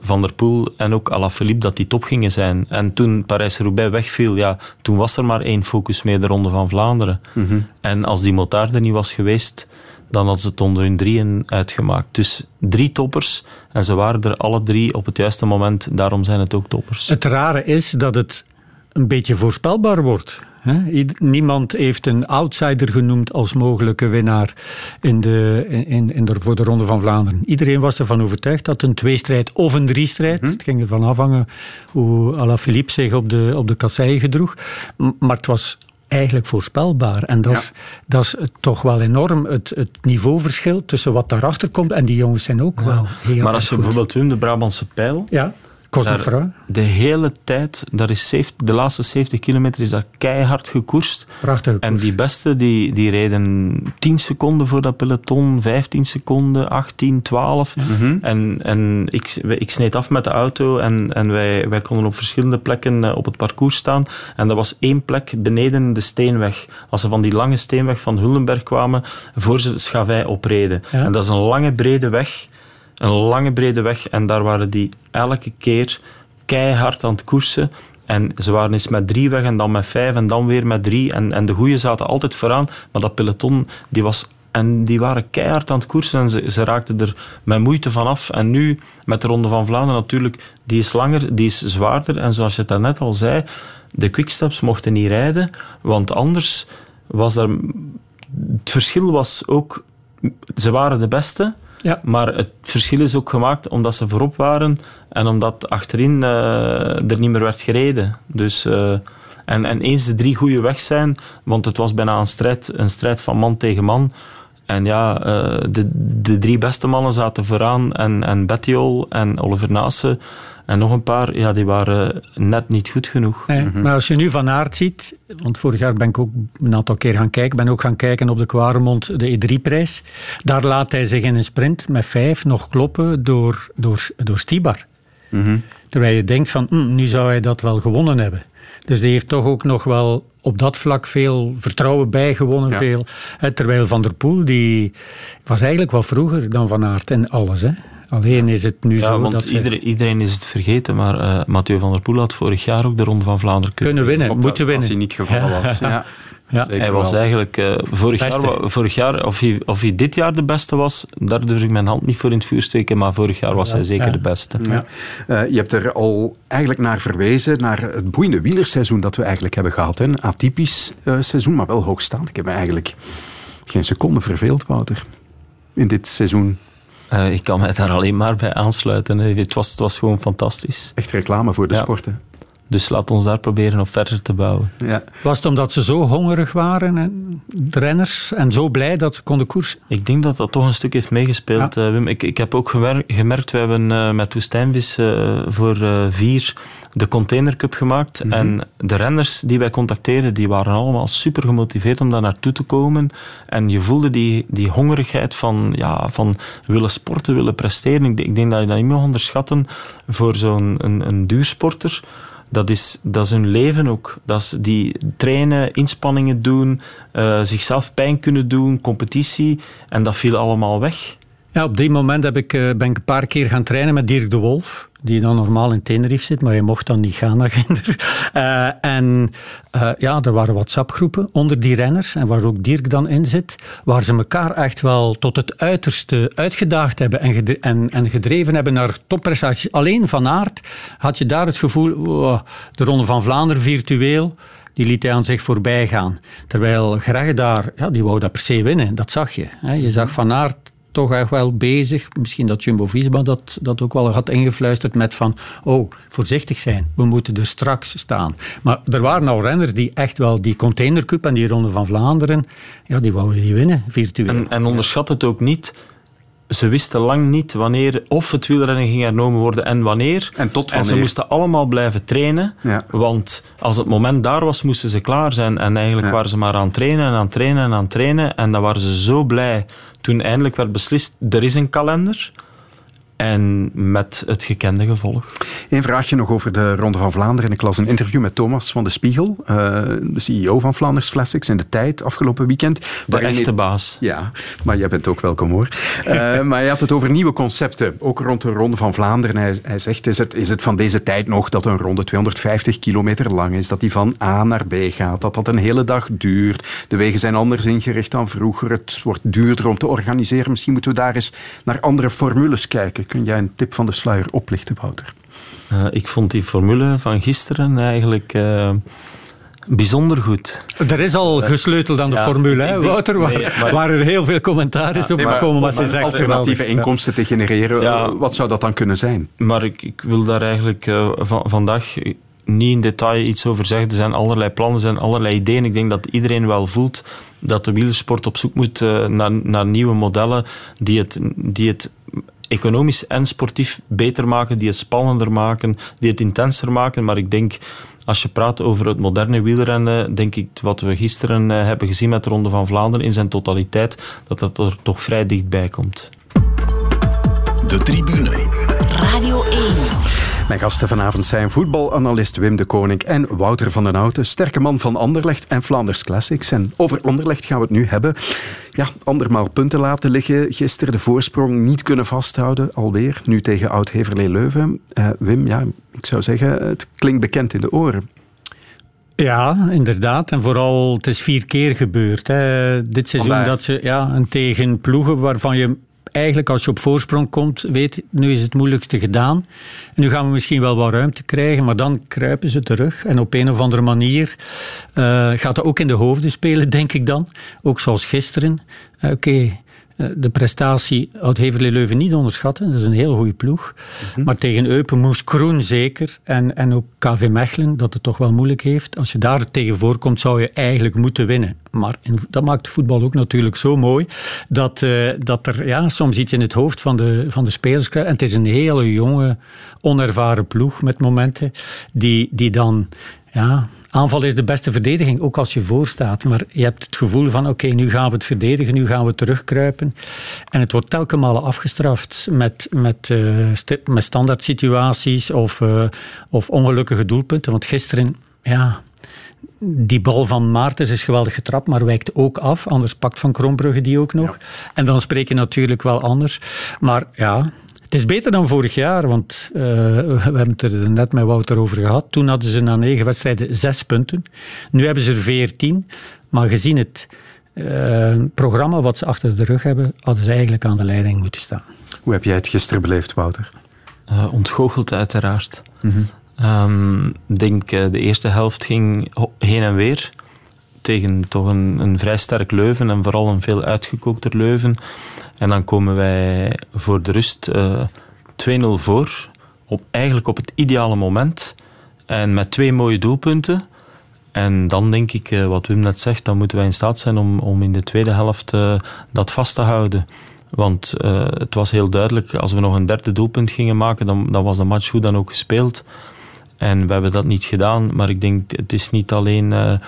Van der Poel en ook Alaphilippe dat die top gingen zijn. En toen Parijs-Roubaix wegviel, ja, toen was er maar één focus mee, de Ronde van Vlaanderen. Mm-hmm. En als die motaar er niet was geweest, dan hadden ze het onder hun drieën uitgemaakt. Dus drie toppers en ze waren er alle drie op het juiste moment. Daarom zijn het ook toppers. Het rare is dat het een beetje voorspelbaar wordt. Niemand heeft een outsider genoemd als mogelijke winnaar in de, in, in de, voor de Ronde van Vlaanderen. Iedereen was ervan overtuigd dat een tweestrijd of een driestrijd, hm? het ging ervan afhangen hoe Alaphilippe zich op de, op de kasseien gedroeg, maar het was eigenlijk voorspelbaar. En dat, ja. is, dat is toch wel enorm het, het niveauverschil tussen wat daarachter komt. En die jongens zijn ook ja. wel heel Maar als je goed. bijvoorbeeld Wim, de Brabantse pijl... Ja. Cosnefroid. De hele tijd, daar is 70, de laatste 70 kilometer is daar keihard gekoerst. Prachtig. En die beste die, die reden 10 seconden voor dat peloton, 15 seconden, 18, 12. Mhm. En, en ik, ik sneed af met de auto en, en wij, wij konden op verschillende plekken eh, op het parcours staan. En er was één plek beneden de steenweg. Als ze van die lange steenweg van Hullenberg kwamen, voor ze Schavij opreden. Ja. En dat is een lange brede weg. Een lange brede weg. En daar waren die elke keer keihard aan het koersen. En ze waren eens met drie weg en dan met vijf en dan weer met drie. En, en de goeie zaten altijd vooraan. Maar dat peloton, die was... En die waren keihard aan het koersen en ze, ze raakten er met moeite van af. En nu, met de Ronde van Vlaanderen natuurlijk, die is langer, die is zwaarder. En zoals je daarnet al zei, de quicksteps mochten niet rijden. Want anders was er... Het verschil was ook... Ze waren de beste, Ja. maar het verschil is ook gemaakt omdat ze voorop waren en omdat achterin eh, er niet meer werd gereden. Dus, eh, en, en eens de drie goede weg zijn, want het was bijna een strijd, een strijd van man tegen man. En ja, eh, de, de drie beste mannen zaten vooraan en, en Bettiol en Oliver Naassen en nog een paar, ja, die waren net niet goed genoeg. Nee, Maar als je nu Van Aert ziet, want vorig jaar ben ik ook een aantal keer gaan kijken, ben ook gaan kijken op de Quaremont, de E3-prijs. Daar laat hij zich in een sprint met vijf nog kloppen door, door, door Stibar. Terwijl je denkt van, hm, nu zou hij dat wel gewonnen hebben. Dus die heeft toch ook nog wel op dat vlak veel vertrouwen bijgewonnen. Ja. Veel, hè, terwijl Van der Poel, die was eigenlijk wel vroeger dan Van Aert en alles. Hè. Alleen is het nu Ja, zo want dat ze iedereen, iedereen is het vergeten, maar eh Mathieu van der Poel had vorig jaar ook de Ronde van Vlaanderen kunnen winnen, Klopt, moeten winnen. Als hij niet gevallen was. Ja. Ja. Zeker Hij was wel. eigenlijk eh, vorig, Beste. jaar, vorig jaar, of hij, of hij dit jaar de beste was, daar durf ik mijn hand niet voor in het vuur steken, maar vorig jaar was hij zeker ja. de beste. Ja. Eh, je hebt er al eigenlijk naar verwezen, naar het boeiende wielerseizoen dat we eigenlijk hebben gehad. Hè. Een atypisch eh, seizoen, maar wel hoogstaand. Ik heb me eigenlijk geen seconde verveeld, Wouter, in dit seizoen. Eh, ik kan mij daar alleen maar bij aansluiten. hè. Het was, het was gewoon fantastisch. Echt reclame voor de Ja. sporten. Dus laat ons daar proberen op verder te bouwen. Ja. Was het omdat ze zo hongerig waren, en de renners, en zo blij dat ze konden koersen? Ik denk dat dat toch een stuk heeft meegespeeld, eh, Wim. Ik, ik heb ook gemerkt, we hebben eh, met Woestijnvis eh, voor eh, vier de Container Cup gemaakt. En de renners die wij contacteerden, die waren allemaal super gemotiveerd om daar naartoe te komen. En je voelde die, die hongerigheid van, ja, van willen sporten, willen presteren. Ik, denk- ik denk dat je dat niet mag onderschatten voor zo'n een, een duursporter. Dat is, dat is hun leven ook. Dat is die trainen, inspanningen doen, eh, zichzelf pijn kunnen doen, competitie. En dat viel allemaal weg. Ja, op die moment heb ik, eh, ben ik een paar keer gaan trainen met Dirk de Wolf, die dan normaal in Tenerife zit, maar hij mocht dan niet gaan naar Ginder. Eh, en eh, ja, er waren WhatsApp-groepen onder die renners, en waar ook Dirk dan in zit, waar ze elkaar echt wel tot het uiterste uitgedaagd hebben en, en, en gedreven hebben naar topprestaties. Alleen van aard had je daar het gevoel, oh, de Ronde van Vlaanderen virtueel, die liet hij aan zich voorbij gaan. Terwijl Greg daar, ja, die wou dat per se winnen, dat zag je. Je zag Van Aert toch echt wel bezig. Misschien dat Jumbo-Visma dat, dat ook wel had ingefluisterd met van oh, voorzichtig zijn, we moeten er straks staan. Maar er waren al renners die echt wel die containercup en die Ronde van Vlaanderen, ja, die wouden die winnen, virtueel. En, en onderschat het ook niet. Ze wisten lang niet wanneer of het wielrennen ging hernomen worden en wanneer. En tot En ze wanneer. moesten allemaal blijven trainen. Ja. Want als het moment daar was, moesten ze klaar zijn. En eigenlijk Ja. waren ze maar aan het trainen en aan het trainen en aan het trainen. En dan waren ze zo blij toen eindelijk werd beslist, er is een kalender. En met het gekende gevolg. Eén vraagje nog over de Ronde van Vlaanderen. Ik las een interview met Thomas van de Spiegel, eh, de CEO van Flanders Classics in de tijd afgelopen weekend. De waarin echte baas. Ja, maar jij bent ook welkom hoor. Eh, maar hij had het over nieuwe concepten, ook rond de Ronde van Vlaanderen. Hij, hij zegt, is het, is het van deze tijd nog dat een ronde 250 kilometer lang is, dat die van A naar B gaat, dat dat een hele dag duurt. De wegen zijn anders ingericht dan vroeger, het wordt duurder om te organiseren. Misschien moeten we daar eens naar andere formules kijken. Kun jij een tip van de sluier oplichten, Wouter? Eh, ik vond die formule van gisteren eigenlijk eh, bijzonder goed. Er is al gesleuteld aan de Ja, formule, hè, Wouter, waar, nee, maar- waar er heel veel commentaar is op Nee, maar gekomen. Maar echt alternatieve geweldig. inkomsten te genereren, Ja. eh, wat zou dat dan kunnen zijn? Maar ik, ik wil daar eigenlijk eh, van, vandaag niet in detail iets over zeggen. Er zijn allerlei plannen, er zijn allerlei ideeën. Ik denk dat iedereen wel voelt dat de wielersport op zoek moet eh, naar, naar nieuwe modellen die het, die het economisch en sportief beter maken, die het spannender maken, die het intenser maken. Maar ik denk, als je praat over het moderne wielrennen, denk ik wat we gisteren eh, hebben gezien met de Ronde van Vlaanderen in zijn totaliteit, dat dat er toch vrij dichtbij komt. De tribune. Radio 1. Mijn gasten vanavond zijn voetbalanalist Wim de Koning en Wouter van den Houten, sterke man van Anderlecht en Flanders Classics. En over Anderlecht gaan we het nu hebben. Ja, andermaal punten laten liggen. Gisteren de voorsprong niet kunnen vasthouden, alweer. Nu tegen Oud-Heverlee-Leuven. Uh, Wim, ja, ik zou zeggen, het klinkt bekend in de oren. Ja, inderdaad. En vooral, het is vier keer gebeurd. Hè. Dit seizoen dat ze ja, een tegen ploegen waarvan je eigenlijk als je op voorsprong komt, weet nu is het moeilijkste gedaan. En nu gaan we misschien wel wat ruimte krijgen, maar dan kruipen ze terug. En op een of andere manier uh, gaat dat ook in de hoofden spelen, denk ik dan. Ook zoals gisteren. Uh, Oké, eh, de prestatie oud Heverlee Leuven niet onderschatten. Dat is een heel goede ploeg. Mhm. Maar tegen Eupen moest Kroen zeker. En, en ook KV Mechelen, dat het toch wel moeilijk heeft. Als je daar tegen voorkomt, zou je eigenlijk moeten winnen. Maar dat maakt voetbal ook natuurlijk zo mooi. Dat, uh, dat er ja, soms iets in het hoofd van de, van de spelers krijgt. En het is een hele jonge, onervaren ploeg met momenten. Die, die dan ja, aanval is de beste verdediging, ook als je voorstaat. Maar je hebt het gevoel van, oké, nu gaan we het verdedigen, nu gaan we terugkruipen. En het wordt telkens malen afgestraft met, met, uh, met standaard situaties of, uh, of ongelukkige doelpunten. Want gisteren, ja, die bal van Maartens is geweldig getrapt, maar wijkt ook af. Anders pakt Van Krombrugge die ook nog. En dan spreek je natuurlijk wel anders. Maar ja, het is beter dan vorig jaar, want uh, we hebben het er net met Wouter over gehad. Toen hadden ze na negen wedstrijden zes punten. Nu hebben ze er veertien. Maar gezien het uh, programma wat ze achter de rug hebben, hadden ze eigenlijk aan de leiding moeten staan. Hoe heb jij het gisteren beleefd, Wouter? Uh, ontgoocheld uiteraard. Mm -hmm. Ik denk de eerste helft ging heen en weer tegen toch een, een vrij sterk Leuven en vooral een veel uitgekookter Leuven. En dan komen wij voor de rust uh, eh, 2-0 voor. Op, eigenlijk op het ideale moment. En met twee mooie doelpunten. En dan denk ik, uh, wat Wim net zegt, dan moeten wij in staat zijn om, om in de tweede helft uh, dat vast te houden. Want het was heel duidelijk, als we nog een derde doelpunt gingen maken, dan, dan was de match goed dan ook gespeeld. En we hebben dat niet gedaan. Maar ik denk, het is niet alleen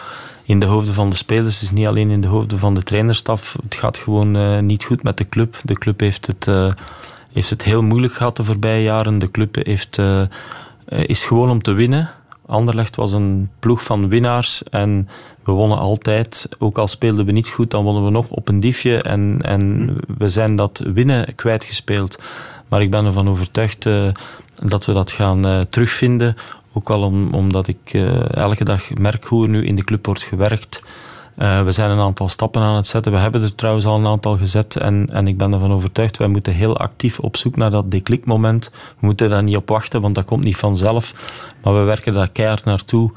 in de hoofden van de spelers. Het is niet alleen in de hoofden van de trainerstaf. Het gaat gewoon uh, niet goed met de club. De club heeft het, uh, heeft het heel moeilijk gehad de voorbije jaren. De club heeft, is gewoon om te winnen. Anderlecht was een ploeg van winnaars en we wonnen altijd. Ook al speelden we niet goed, dan wonnen we nog op een diefje en, en we zijn dat winnen kwijtgespeeld. Maar ik ben ervan overtuigd dat we dat gaan terugvinden ook al om, omdat ik uh, elke dag merk hoe er nu in de club wordt gewerkt. Uh, we zijn een aantal stappen aan het zetten. We hebben er trouwens al een aantal gezet. En, en ik ben ervan overtuigd, wij moeten heel actief op zoek naar dat deklikmoment. We moeten daar niet op wachten, want dat komt niet vanzelf. Maar we werken daar keihard naartoe.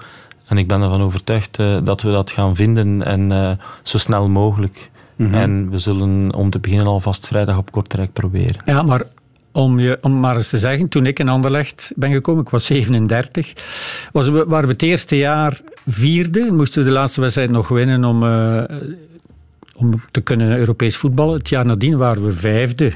En ik ben ervan overtuigd uh, dat we dat gaan vinden en zo snel mogelijk. Mm -hmm. En we zullen om te beginnen alvast vrijdag op Kortrijk proberen. Ja, maar om, je, om maar eens te zeggen, toen ik in Anderlecht ben gekomen, ik was 37, was, waren we het eerste jaar vierde. Moesten we de laatste wedstrijd nog winnen om, uh, om te kunnen Europees voetballen. Het jaar nadien waren we vijfde.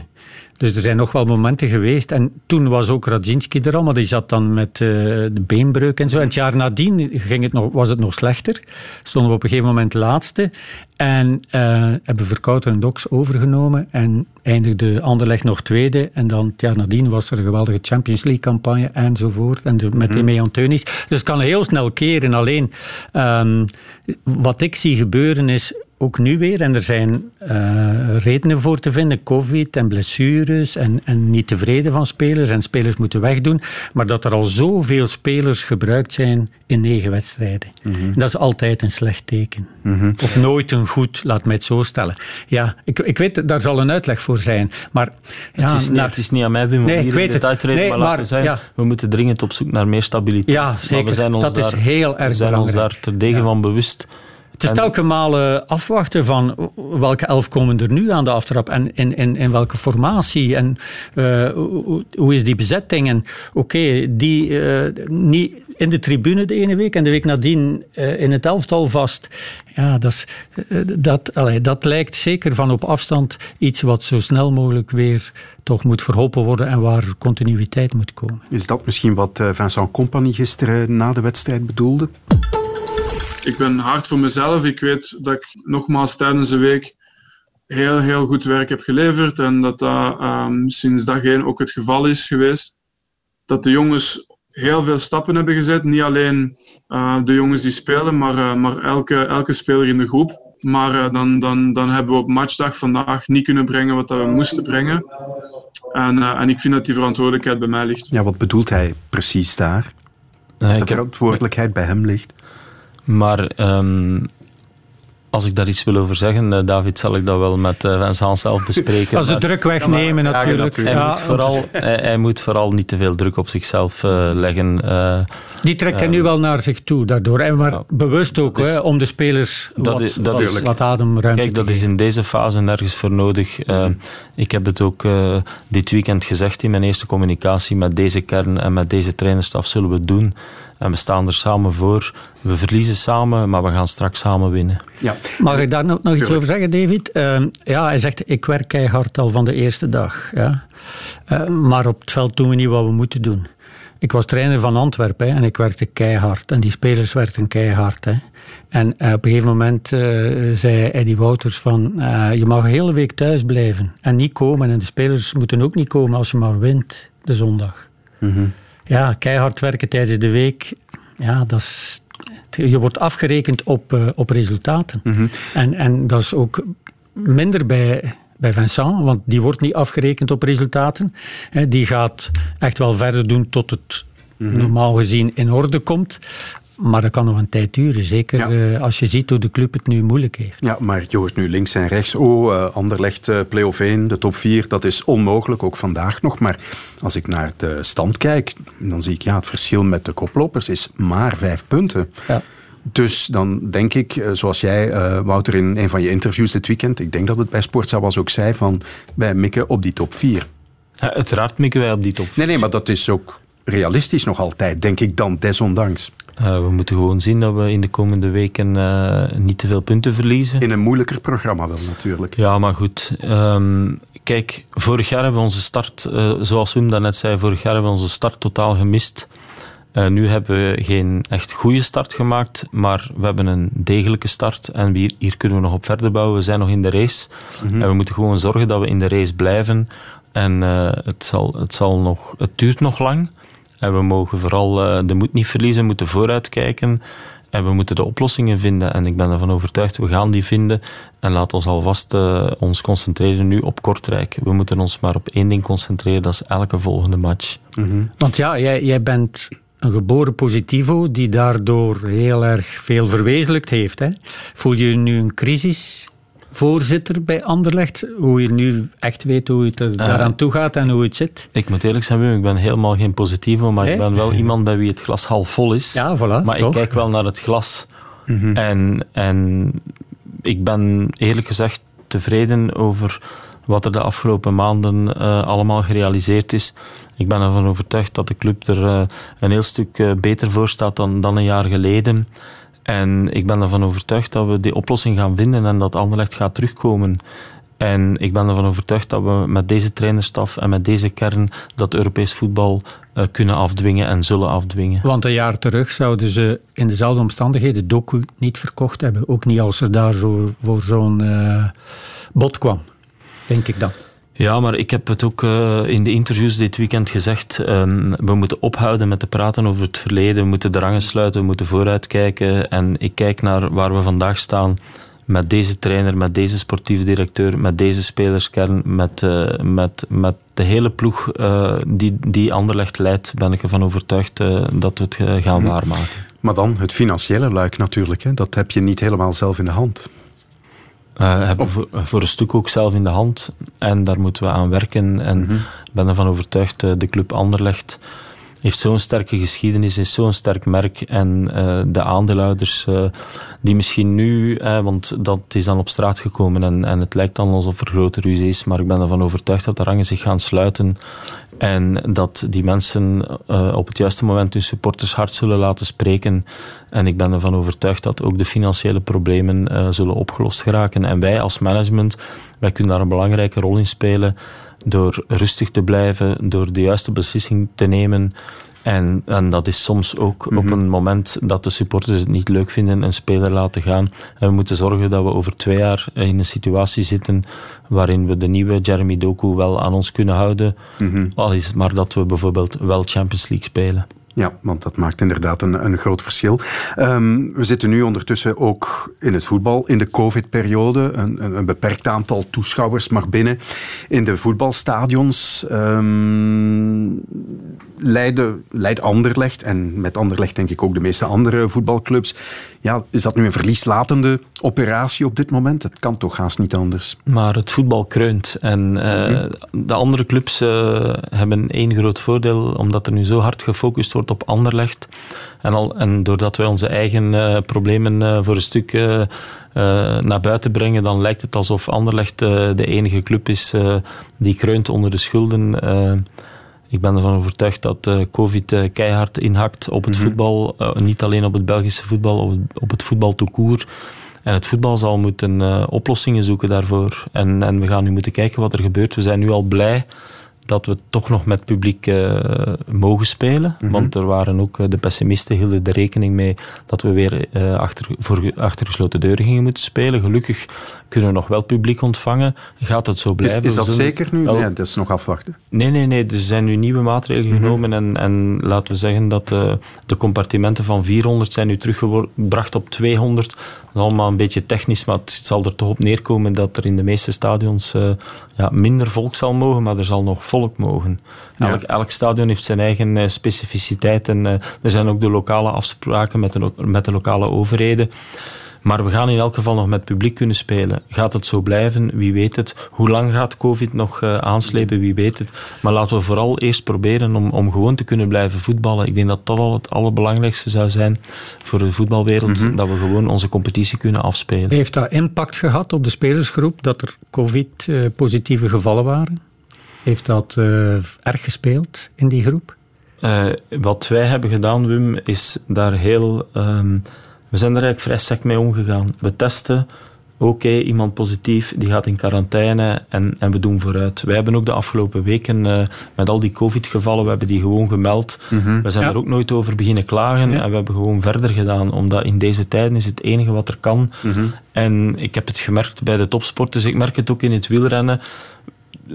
Dus er zijn nog wel momenten geweest. En toen was ook Radzinski er al, maar die zat dan met uh, de beenbreuk en zo. En het jaar nadien ging het nog, was het nog slechter. Stonden we op een gegeven moment laatste. En uh, hebben Verkouten en Docs overgenomen. En eindigde Anderlecht nog tweede. En dan het jaar nadien was er een geweldige Champions League campagne enzovoort. En de, met mm -hmm. Dus het kan heel snel keren. Alleen, um, wat ik zie gebeuren is ook nu weer, en er zijn uh, redenen voor te vinden, covid en blessures en, en niet tevreden van spelers en spelers moeten wegdoen, maar dat er al zoveel spelers gebruikt zijn in negen wedstrijden. Mm -hmm. Dat is altijd een slecht teken. Mm -hmm. Of nooit een goed, laat mij het zo stellen. Ja, ik, ik weet, daar zal een uitleg voor zijn, maar... Ja, het, is niet, het is niet aan mij, Wim, nee, ik weet het uitreden, nee, maar, maar laten we, zijn, we moeten dringend op zoek naar meer stabiliteit. Ja, zeker. we zijn ons dat daar, is heel erg We zijn belangrijk. ons daar terdege ja. van bewust Het is telkens malen afwachten van welke elf komen er nu aan de aftrap en in, in, in welke formatie en uh, hoe, is die bezetting. En oké, die uh, niet in de tribune de ene week en de week nadien uh, in het elftal vast. Ja, dat, is, dat, allee, dat lijkt zeker van op afstand iets wat zo snel mogelijk weer toch moet verholpen worden en waar continuïteit moet komen. Is dat misschien wat Vincent Compagnie gisteren na de wedstrijd bedoelde? Ik ben hard voor mezelf. Ik weet dat ik nogmaals tijdens de week heel, heel goed werk heb geleverd en dat dat um, sinds dag één ook het geval is geweest. Dat de jongens heel veel stappen hebben gezet. Niet alleen uh, de jongens die spelen, maar, uh, maar elke, elke speler in de groep. Maar uh, dan, dan, dan hebben we op matchdag vandaag niet kunnen brengen wat we moesten brengen. En, en ik vind dat die verantwoordelijkheid bij mij ligt. Ja, wat bedoelt hij precies daar? dat de verantwoordelijkheid bij hem ligt? Maar um, als ik daar iets wil over zeggen, uh, David, zal ik dat wel met uh, Vincent zelf bespreken. Als de druk wegnemen, natuurlijk. Hij, ja, moet vooral, hij, hij, moet vooral niet te veel druk op zichzelf uh, leggen. Die trekt hij nu wel naar zich toe, daardoor. Maar bewust ook, hè, om de spelers dat wat, is, dat wat, is, wat ademruimte Kijk, dat is in deze fase nergens voor nodig. ik heb het ook dit weekend gezegd in mijn eerste communicatie. Met deze kern en met deze trainerstaf zullen we het doen. En we staan er samen voor. We verliezen samen, maar we gaan straks samen winnen. Ja. Mag ik daar nog, nog iets over zeggen, David? Uh, ja, hij zegt, ik werk keihard al van de eerste dag. Ja. Uh, maar op het veld doen we niet wat we moeten doen. Ik was trainer van Antwerpen hè, en ik werkte keihard. En die spelers werkten keihard. Hè. En uh, op een gegeven moment uh, zei Eddie Wouters van... je mag een hele week thuis blijven en niet komen. En de spelers moeten ook niet komen als je maar wint de zondag. Mm -hmm ja, keihard werken tijdens de week, ja, dat is, je wordt afgerekend op, uh, op resultaten. Mm en, en dat is ook minder bij, bij Vincent, want die wordt niet afgerekend op resultaten. die gaat echt wel verder doen tot het -hmm. normaal gezien in orde komt. Maar dat kan nog een tijd duren, zeker uh, als je ziet hoe de club het nu moeilijk heeft. Ja, maar je hoort nu links en rechts, oh, uh, Anderlecht, uh, play-off 1, de top 4, dat is onmogelijk, ook vandaag nog. Maar als ik naar de stand kijk, dan zie ik, ja, het verschil met de koplopers is maar vijf punten. Ja. Dus dan denk ik, zoals jij, Wouter, in een van je interviews dit weekend, ik denk dat het bij Sportza was ook zei, van wij mikken op die top 4. Ja, uiteraard mikken wij op die top 4. Nee, nee, maar dat is ook realistisch nog altijd, denk ik dan, desondanks. Uh, we moeten gewoon zien dat we in de komende weken uh, niet te veel punten verliezen. In een moeilijker programma wel, natuurlijk. Ja, maar goed. Um, kijk, vorig jaar hebben we onze start, uh, zoals Wim daarnet zei, vorig jaar hebben we onze start totaal gemist. nu hebben we geen echt goede start gemaakt, maar we hebben een degelijke start en hier, hier kunnen we nog op verder bouwen. We zijn nog in de race mm -hmm. en we moeten gewoon zorgen dat we in de race blijven. En het, zal, het, zal nog, het duurt nog lang. En we mogen vooral uh, de moed niet verliezen, we moeten vooruitkijken. En we moeten de oplossingen vinden. En ik ben ervan overtuigd, we gaan die vinden. En laat ons alvast uh, ons concentreren nu op Kortrijk. We moeten ons maar op één ding concentreren, dat is elke volgende match. Mm -hmm. Want ja, jij, jij bent een geboren positivo die daardoor heel erg veel verwezenlijkt heeft. Hè? Voel je nu een crisis? Voorzitter bij Anderlecht. Hoe je nu echt weet hoe het er uh, daaraan toe gaat en hoe het zit. Ik moet eerlijk zijn, Wim, ik ben helemaal geen positieve, maar ik ben wel iemand bij wie het glas half vol is. Ja, voilà, maar ik kijk wel naar het glas. Mm -hmm. en, en ik ben eerlijk gezegd tevreden over wat er de afgelopen maanden uh, allemaal gerealiseerd is. Ik ben ervan overtuigd dat de club er uh, een heel stuk beter voor staat dan, dan een jaar geleden. En ik ben ervan overtuigd dat we die oplossing gaan vinden en dat Anderlecht gaat terugkomen. En ik ben ervan overtuigd dat we met deze trainerstaf en met deze kern dat Europees voetbal uh, kunnen afdwingen en zullen afdwingen. Want een jaar terug zouden ze in dezelfde omstandigheden Doku niet verkocht hebben. Ook niet als er daar zo, voor zo'n uh, bod kwam, denk ik dan. Ja, maar ik heb het ook uh, in de interviews dit weekend gezegd. Um, we moeten ophouden met te praten over het verleden. We moeten de rangen sluiten, we moeten vooruitkijken. En ik kijk naar waar we vandaag staan met deze trainer, met deze sportieve directeur, met deze spelerskern, met, uh, met, met de hele ploeg uh, die, die Anderlecht leidt, ben ik ervan overtuigd dat we het gaan hm. waarmaken. Maar dan het financiële luik natuurlijk. Hè? Dat heb je niet helemaal zelf in de hand. Uh, hebben we voor, een stuk ook zelf in de hand. En daar moeten we aan werken. En ik mm -hmm. ben ervan overtuigd, de club Anderlecht heeft zo'n sterke geschiedenis, is zo'n sterk merk. En uh, de aandeelhouders uh, die misschien nu, want dat is dan op straat gekomen en, en het lijkt dan alsof er grote ruzie is, maar ik ben ervan overtuigd dat de rangen zich gaan sluiten en dat die mensen op het juiste moment hun supporters hard zullen laten spreken. En ik ben ervan overtuigd dat ook de financiële problemen zullen opgelost geraken. En wij als management, wij kunnen daar een belangrijke rol in spelen door rustig te blijven, door de juiste beslissing te nemen. En, en dat is soms ook op mhm. een moment dat de supporters het niet leuk vinden, een speler laten gaan. En we moeten zorgen dat we over twee jaar in een situatie zitten waarin we de nieuwe Jeremy Doku wel aan ons kunnen houden. Mm Al is het maar dat we bijvoorbeeld wel Champions League spelen. Ja, want dat maakt inderdaad een, een groot verschil. Um, we zitten nu ondertussen ook in het voetbal, in de COVID-periode. Een, een, beperkt aantal toeschouwers mag binnen in de voetbalstadions. Um, Leiden, Leid Anderlecht, en met Anderlecht denk ik ook de meeste andere voetbalclubs. Ja, is dat nu een verlieslatende operatie op dit moment? Het kan toch haast niet anders. Maar het voetbal kreunt. En uh, de andere clubs uh, hebben één groot voordeel, omdat er nu zo hard gefocust wordt op Anderlecht. En, al, en doordat wij onze eigen uh, problemen uh, voor een stuk uh, naar buiten brengen, dan lijkt het alsof Anderlecht de enige club is die kreunt onder de schulden. ik ben ervan overtuigd dat COVID keihard inhakt op het mhm. voetbal. niet alleen op het Belgische voetbal, op het, op het voetbal toekoer. En het voetbal zal moeten oplossingen zoeken daarvoor. En, en we gaan nu moeten kijken wat er gebeurt. We zijn nu al blij dat we toch nog met publiek uh, mogen spelen. Mhm. Want er waren ook uh, de pessimisten hielden er rekening mee dat we weer uh, achter, voor achter gesloten deuren gingen moeten spelen. Gelukkig kunnen we nog wel publiek ontvangen. Gaat het zo blijven? Is, is dat zeker nu? Nee, dat is nog afwachten. Nee, nee, nee. Er zijn nu nieuwe maatregelen mhm. genomen. En, en laten we zeggen dat de compartimenten van 400 zijn nu teruggebracht op 200. Dat is allemaal een beetje technisch, maar het zal er toch op neerkomen dat er in de meeste stadions ja, minder volk zal mogen, maar er zal nog volk mogen. Elk, elk stadion heeft zijn eigen uh, specificiteit en uh, er zijn ook de lokale afspraken met de, met de lokale overheden. Maar we gaan in elk geval nog met publiek kunnen spelen. Gaat het zo blijven? Wie weet het. Hoe lang gaat COVID nog uh, aanslepen? Wie weet het. Maar laten we vooral eerst proberen om, om gewoon te kunnen blijven voetballen. Ik denk dat dat al het allerbelangrijkste zou zijn voor de voetbalwereld. Mhm. Dat we gewoon onze competitie kunnen afspelen. Heeft dat impact gehad op de spelersgroep dat er COVID-positieve gevallen waren? Heeft dat uh, erg gespeeld in die groep? Uh, wat wij hebben gedaan, Wim, is daar heel... Um, we zijn er eigenlijk vrij sec mee omgegaan. We testen, oké, iemand positief, die gaat in quarantaine en, en we doen vooruit. Wij hebben ook de afgelopen weken uh, met al die COVID-gevallen, we hebben die gewoon gemeld. Mm We zijn er ook nooit over beginnen klagen en we hebben gewoon verder gedaan, omdat in deze tijden is het enige wat er kan. Mm En ik heb het gemerkt bij de topsporters, ik merk het ook in het wielrennen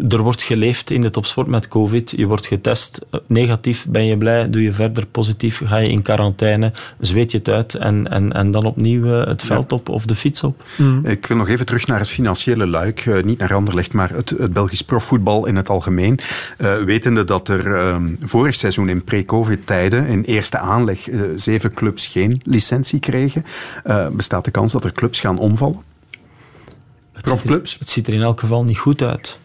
er wordt geleefd in de topsport met COVID. Je wordt getest. Negatief ben je blij, doe je verder. Positief ga je in quarantaine, zweet je het uit en, en, en dan opnieuw eh, het veld op of de fiets op. Mm. Ik wil nog even terug naar het financiële luik. Uh, niet naar Anderlecht, maar het, het Belgisch profvoetbal in het algemeen. Uh, wetende dat er uh, vorig seizoen in pre-COVID-tijden in eerste aanleg zeven clubs geen licentie kregen, bestaat de kans dat er clubs gaan omvallen? Profclubs? Het ziet er in elk geval niet goed uit.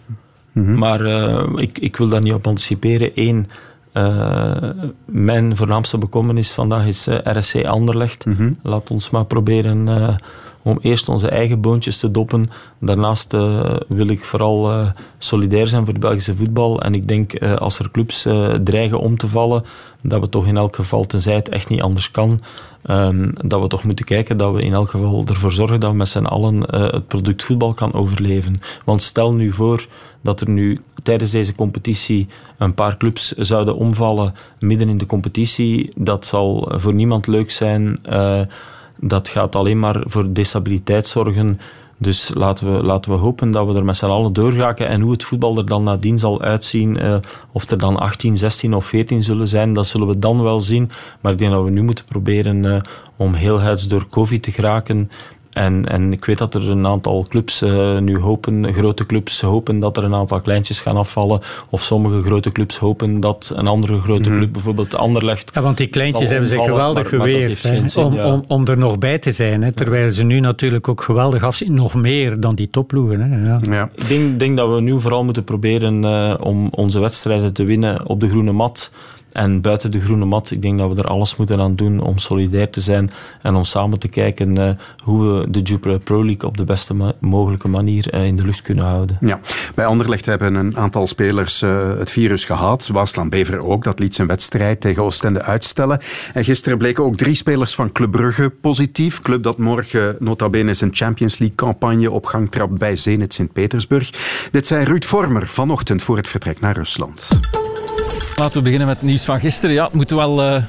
Mhm. Maar uh, ik, ik wil daar niet op anticiperen. Eén, uh, mijn voornaamste bekommernis vandaag is eh, RSC Anderlecht. Mm -hmm. Laat ons maar proberen om eerst onze eigen boontjes te doppen. Daarnaast wil ik vooral solidair zijn voor het Belgische voetbal. En ik denk als er clubs dreigen om te vallen, dat we toch in elk geval, tenzij het echt niet anders kan, um, dat we toch moeten kijken dat we in elk geval ervoor zorgen dat we met z'n allen het product voetbal kan overleven. Want stel nu voor dat er nu tijdens deze competitie een paar clubs zouden omvallen midden in de competitie. Dat zal voor niemand leuk zijn. Dat gaat alleen maar voor destabiliteit zorgen. Dus laten we, laten we hopen dat we er met z'n allen doorgaken. En hoe het voetbal er dan nadien zal uitzien, uh, of er dan 18, 16 of 14 zullen zijn, dat zullen we dan wel zien. Maar ik denk dat we nu moeten proberen uh, om heel huids door COVID te geraken. En, en ik weet dat er een aantal clubs uh, nu hopen, grote clubs hopen dat er een aantal kleintjes gaan afvallen. Of sommige grote clubs hopen dat een andere grote mhm. club, bijvoorbeeld Anderlecht. Ja, want die kleintjes hebben zich geweldig geweerd om, om, om er nog bij te zijn. Hè, terwijl ze nu natuurlijk ook geweldig afzien, nog meer dan die topploegen. Hè, ja. ja. Ik denk, denk dat we nu vooral moeten proberen uh, om onze wedstrijden te winnen op de groene mat. En buiten de groene mat, ik denk dat we er alles moeten aan doen om solidair te zijn en om samen te kijken uh, hoe we de Jupiler Pro League op de beste ma mogelijke manier uh, in de lucht kunnen houden. Ja, bij Anderlecht hebben een aantal spelers uh, het virus gehad. Waasland Bever ook, dat liet zijn wedstrijd tegen Oostende uitstellen. En gisteren bleken ook drie spelers van Club Brugge positief. Club dat morgen nota bene zijn Champions League campagne op gang trapt bij Zenit Sint-Petersburg. Dit zei Ruud Vormer vanochtend voor het vertrek naar Rusland. Laten we beginnen met het nieuws van gisteren. Ja, het moet wel uh,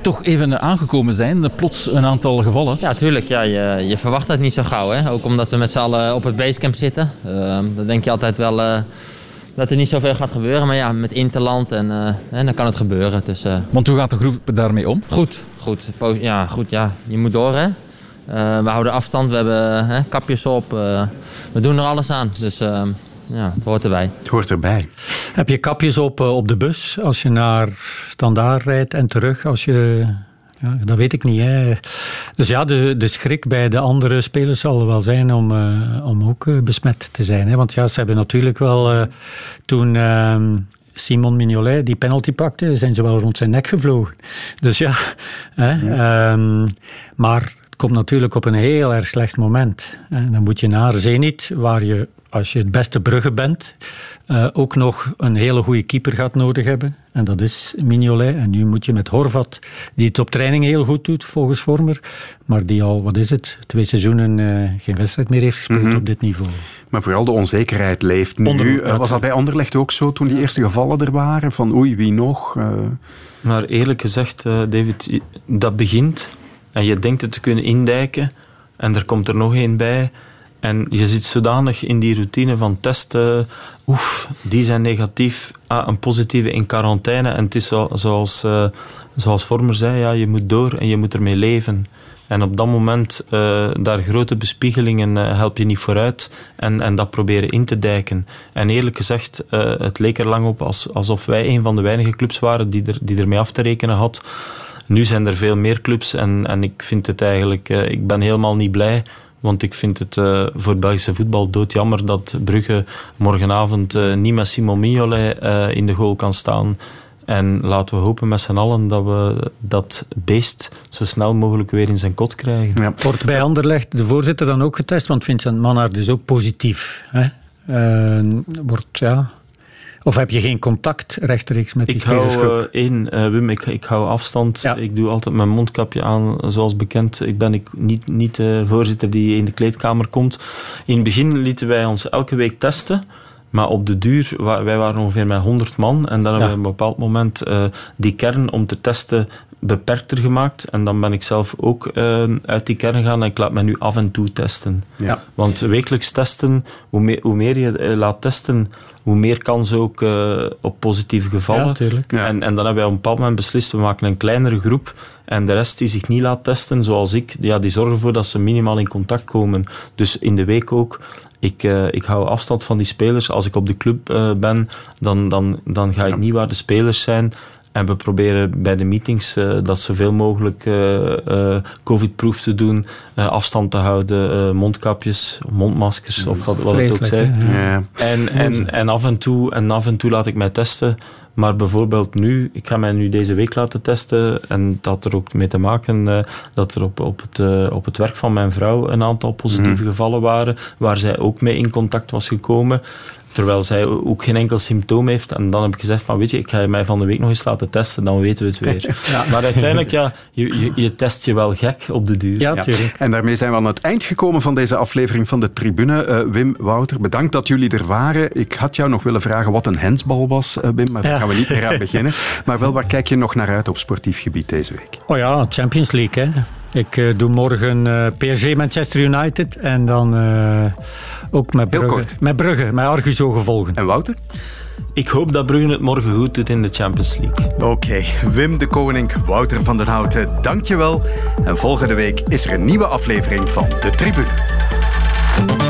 toch even aangekomen zijn. Plots een aantal gevallen. Ja, tuurlijk. Ja, je, je verwacht het niet zo gauw. Hè? Ook omdat we met z'n allen op het basecamp zitten. Uh, dan denk je altijd wel uh, dat er niet zoveel gaat gebeuren. Maar ja, met interland en, en dan kan het gebeuren. Dus, Want hoe gaat de groep daarmee om? Goed, goed. Ja, goed ja. Je moet door hè. we houden afstand, we hebben kapjes op. we doen er alles aan. Dus ja, het hoort erbij. Het hoort erbij. Heb je kapjes op uh, op de bus als je naar Standaard rijdt en terug als je... Ja, dat weet ik niet. Hè. Dus ja, de, de schrik bij de andere spelers zal er wel zijn om, uh, om ook uh, besmet te zijn. Hè. Want ja, ze hebben natuurlijk wel toen... Ehm, Simon Mignolet die penalty pakte, zijn ze wel rond zijn nek gevlogen. Dus ja, hè, ja. Um, maar het komt natuurlijk op een heel erg slecht moment. En dan moet je naar Zenit, waar je als je het beste Brugge bent, uh, ook nog een hele goede keeper gaat nodig hebben. En dat is Mignolet. En nu moet je met Horvat, die het op training heel goed doet, volgens Vormer. Maar die al, wat is het, twee seizoenen uh, geen wedstrijd meer heeft gespeeld mm -hmm. op dit niveau. Maar vooral de onzekerheid leeft nu. Onder, uh, was dat bij Anderlecht ook zo toen die eerste gevallen er waren? Van oei, wie nog? Maar eerlijk gezegd, David, dat begint en je denkt het te kunnen indijken. En er komt er nog één bij. En je zit zodanig in die routine van testen. Oef, die zijn negatief. Ah, een positieve in quarantaine. En het is zo, zoals, uh, zoals Vormer zei, ja, je moet door en je moet ermee leven. En op dat moment, uh, daar grote bespiegelingen uh, help je niet vooruit. En, en dat proberen in te dijken. En eerlijk gezegd, het leek er lang op als, alsof wij een van de weinige clubs waren die, er, die ermee af te rekenen had. Nu zijn er veel meer clubs en, en ik vind het eigenlijk... ik ben helemaal niet blij want ik vind het uh, voor het Belgische voetbal doodjammer dat Brugge morgenavond uh, niet met Simon Mignolet uh, in de goal kan staan. En laten we hopen met z'n allen dat we dat beest zo snel mogelijk weer in zijn kot krijgen. Ja. Wordt bij Anderlecht de voorzitter dan ook getest? Want Vincent Manhart is ook positief. Hè? wordt, ja, of heb je geen contact rechtstreeks met die ik spelersgroep? Hou, uh, één, uh, Wim, ik, ik hou afstand. Ja. Ik doe altijd mijn mondkapje aan. Zoals bekend, ik ben ik niet, niet de voorzitter die in de kleedkamer komt. In het begin lieten wij ons elke week testen. Maar op de duur, wij waren ongeveer met 100 man. En dan ja. hebben we op een bepaald moment uh, die kern om te testen beperkter gemaakt. En dan ben ik zelf ook uh, uit die kern gegaan en ik laat me nu af en toe testen. Ja. Want wekelijks testen, hoe meer, hoe meer je laat testen, hoe meer kans ook uh, op positieve gevallen. Ja, en, en dan hebben wij op een bepaald moment beslist, we maken een kleinere groep en de rest die zich niet laat testen, zoals ik, ja, die zorgen ervoor dat ze minimaal in contact komen. Dus in de week ook. Ik, uh, ik hou afstand van die spelers. Als ik op de club uh, ben, dan, dan, dan ga ik niet waar de spelers zijn. En we proberen bij de meetings uh, dat zoveel mogelijk uh, uh, covid-proof te doen, afstand te houden, mondkapjes, mondmaskers of wat, wat het ook zij. Ja. En, en, en, af en, toe, en af en toe laat ik mij testen. Maar bijvoorbeeld nu, ik ga mij nu deze week laten testen en dat had er ook mee te maken dat er op, op, het, op het werk van mijn vrouw een aantal positieve mm. gevallen waren, waar zij ook mee in contact was gekomen. Terwijl zij ook geen enkel symptoom heeft. En dan heb ik gezegd van, weet je, ik ga je mij van de week nog eens laten testen, dan weten we het weer. Ja. Maar uiteindelijk, ja, je, je, je, test je wel gek op de duur. Ja, natuurlijk. Ja. En daarmee zijn we aan het eind gekomen van deze aflevering van de Tribune. Uh, Wim, Wouter, bedankt dat jullie er waren. Ik had jou nog willen vragen wat een hensbal was, uh, Wim, maar daar gaan we niet meer aan beginnen. Maar wel, waar kijk je nog naar uit op sportief gebied deze week? Oh ja, Champions League, hè. Ik uh, doe morgen uh, PSG Manchester United en dan uh, ook met Brugge, met Brugge, met Arguso gevolgen. En Wouter? Ik hoop dat Brugge het morgen goed doet in de Champions League. Oké, okay. Wim de Koning, Wouter van den Houten, dankjewel. En volgende week is er een nieuwe aflevering van De Tribune.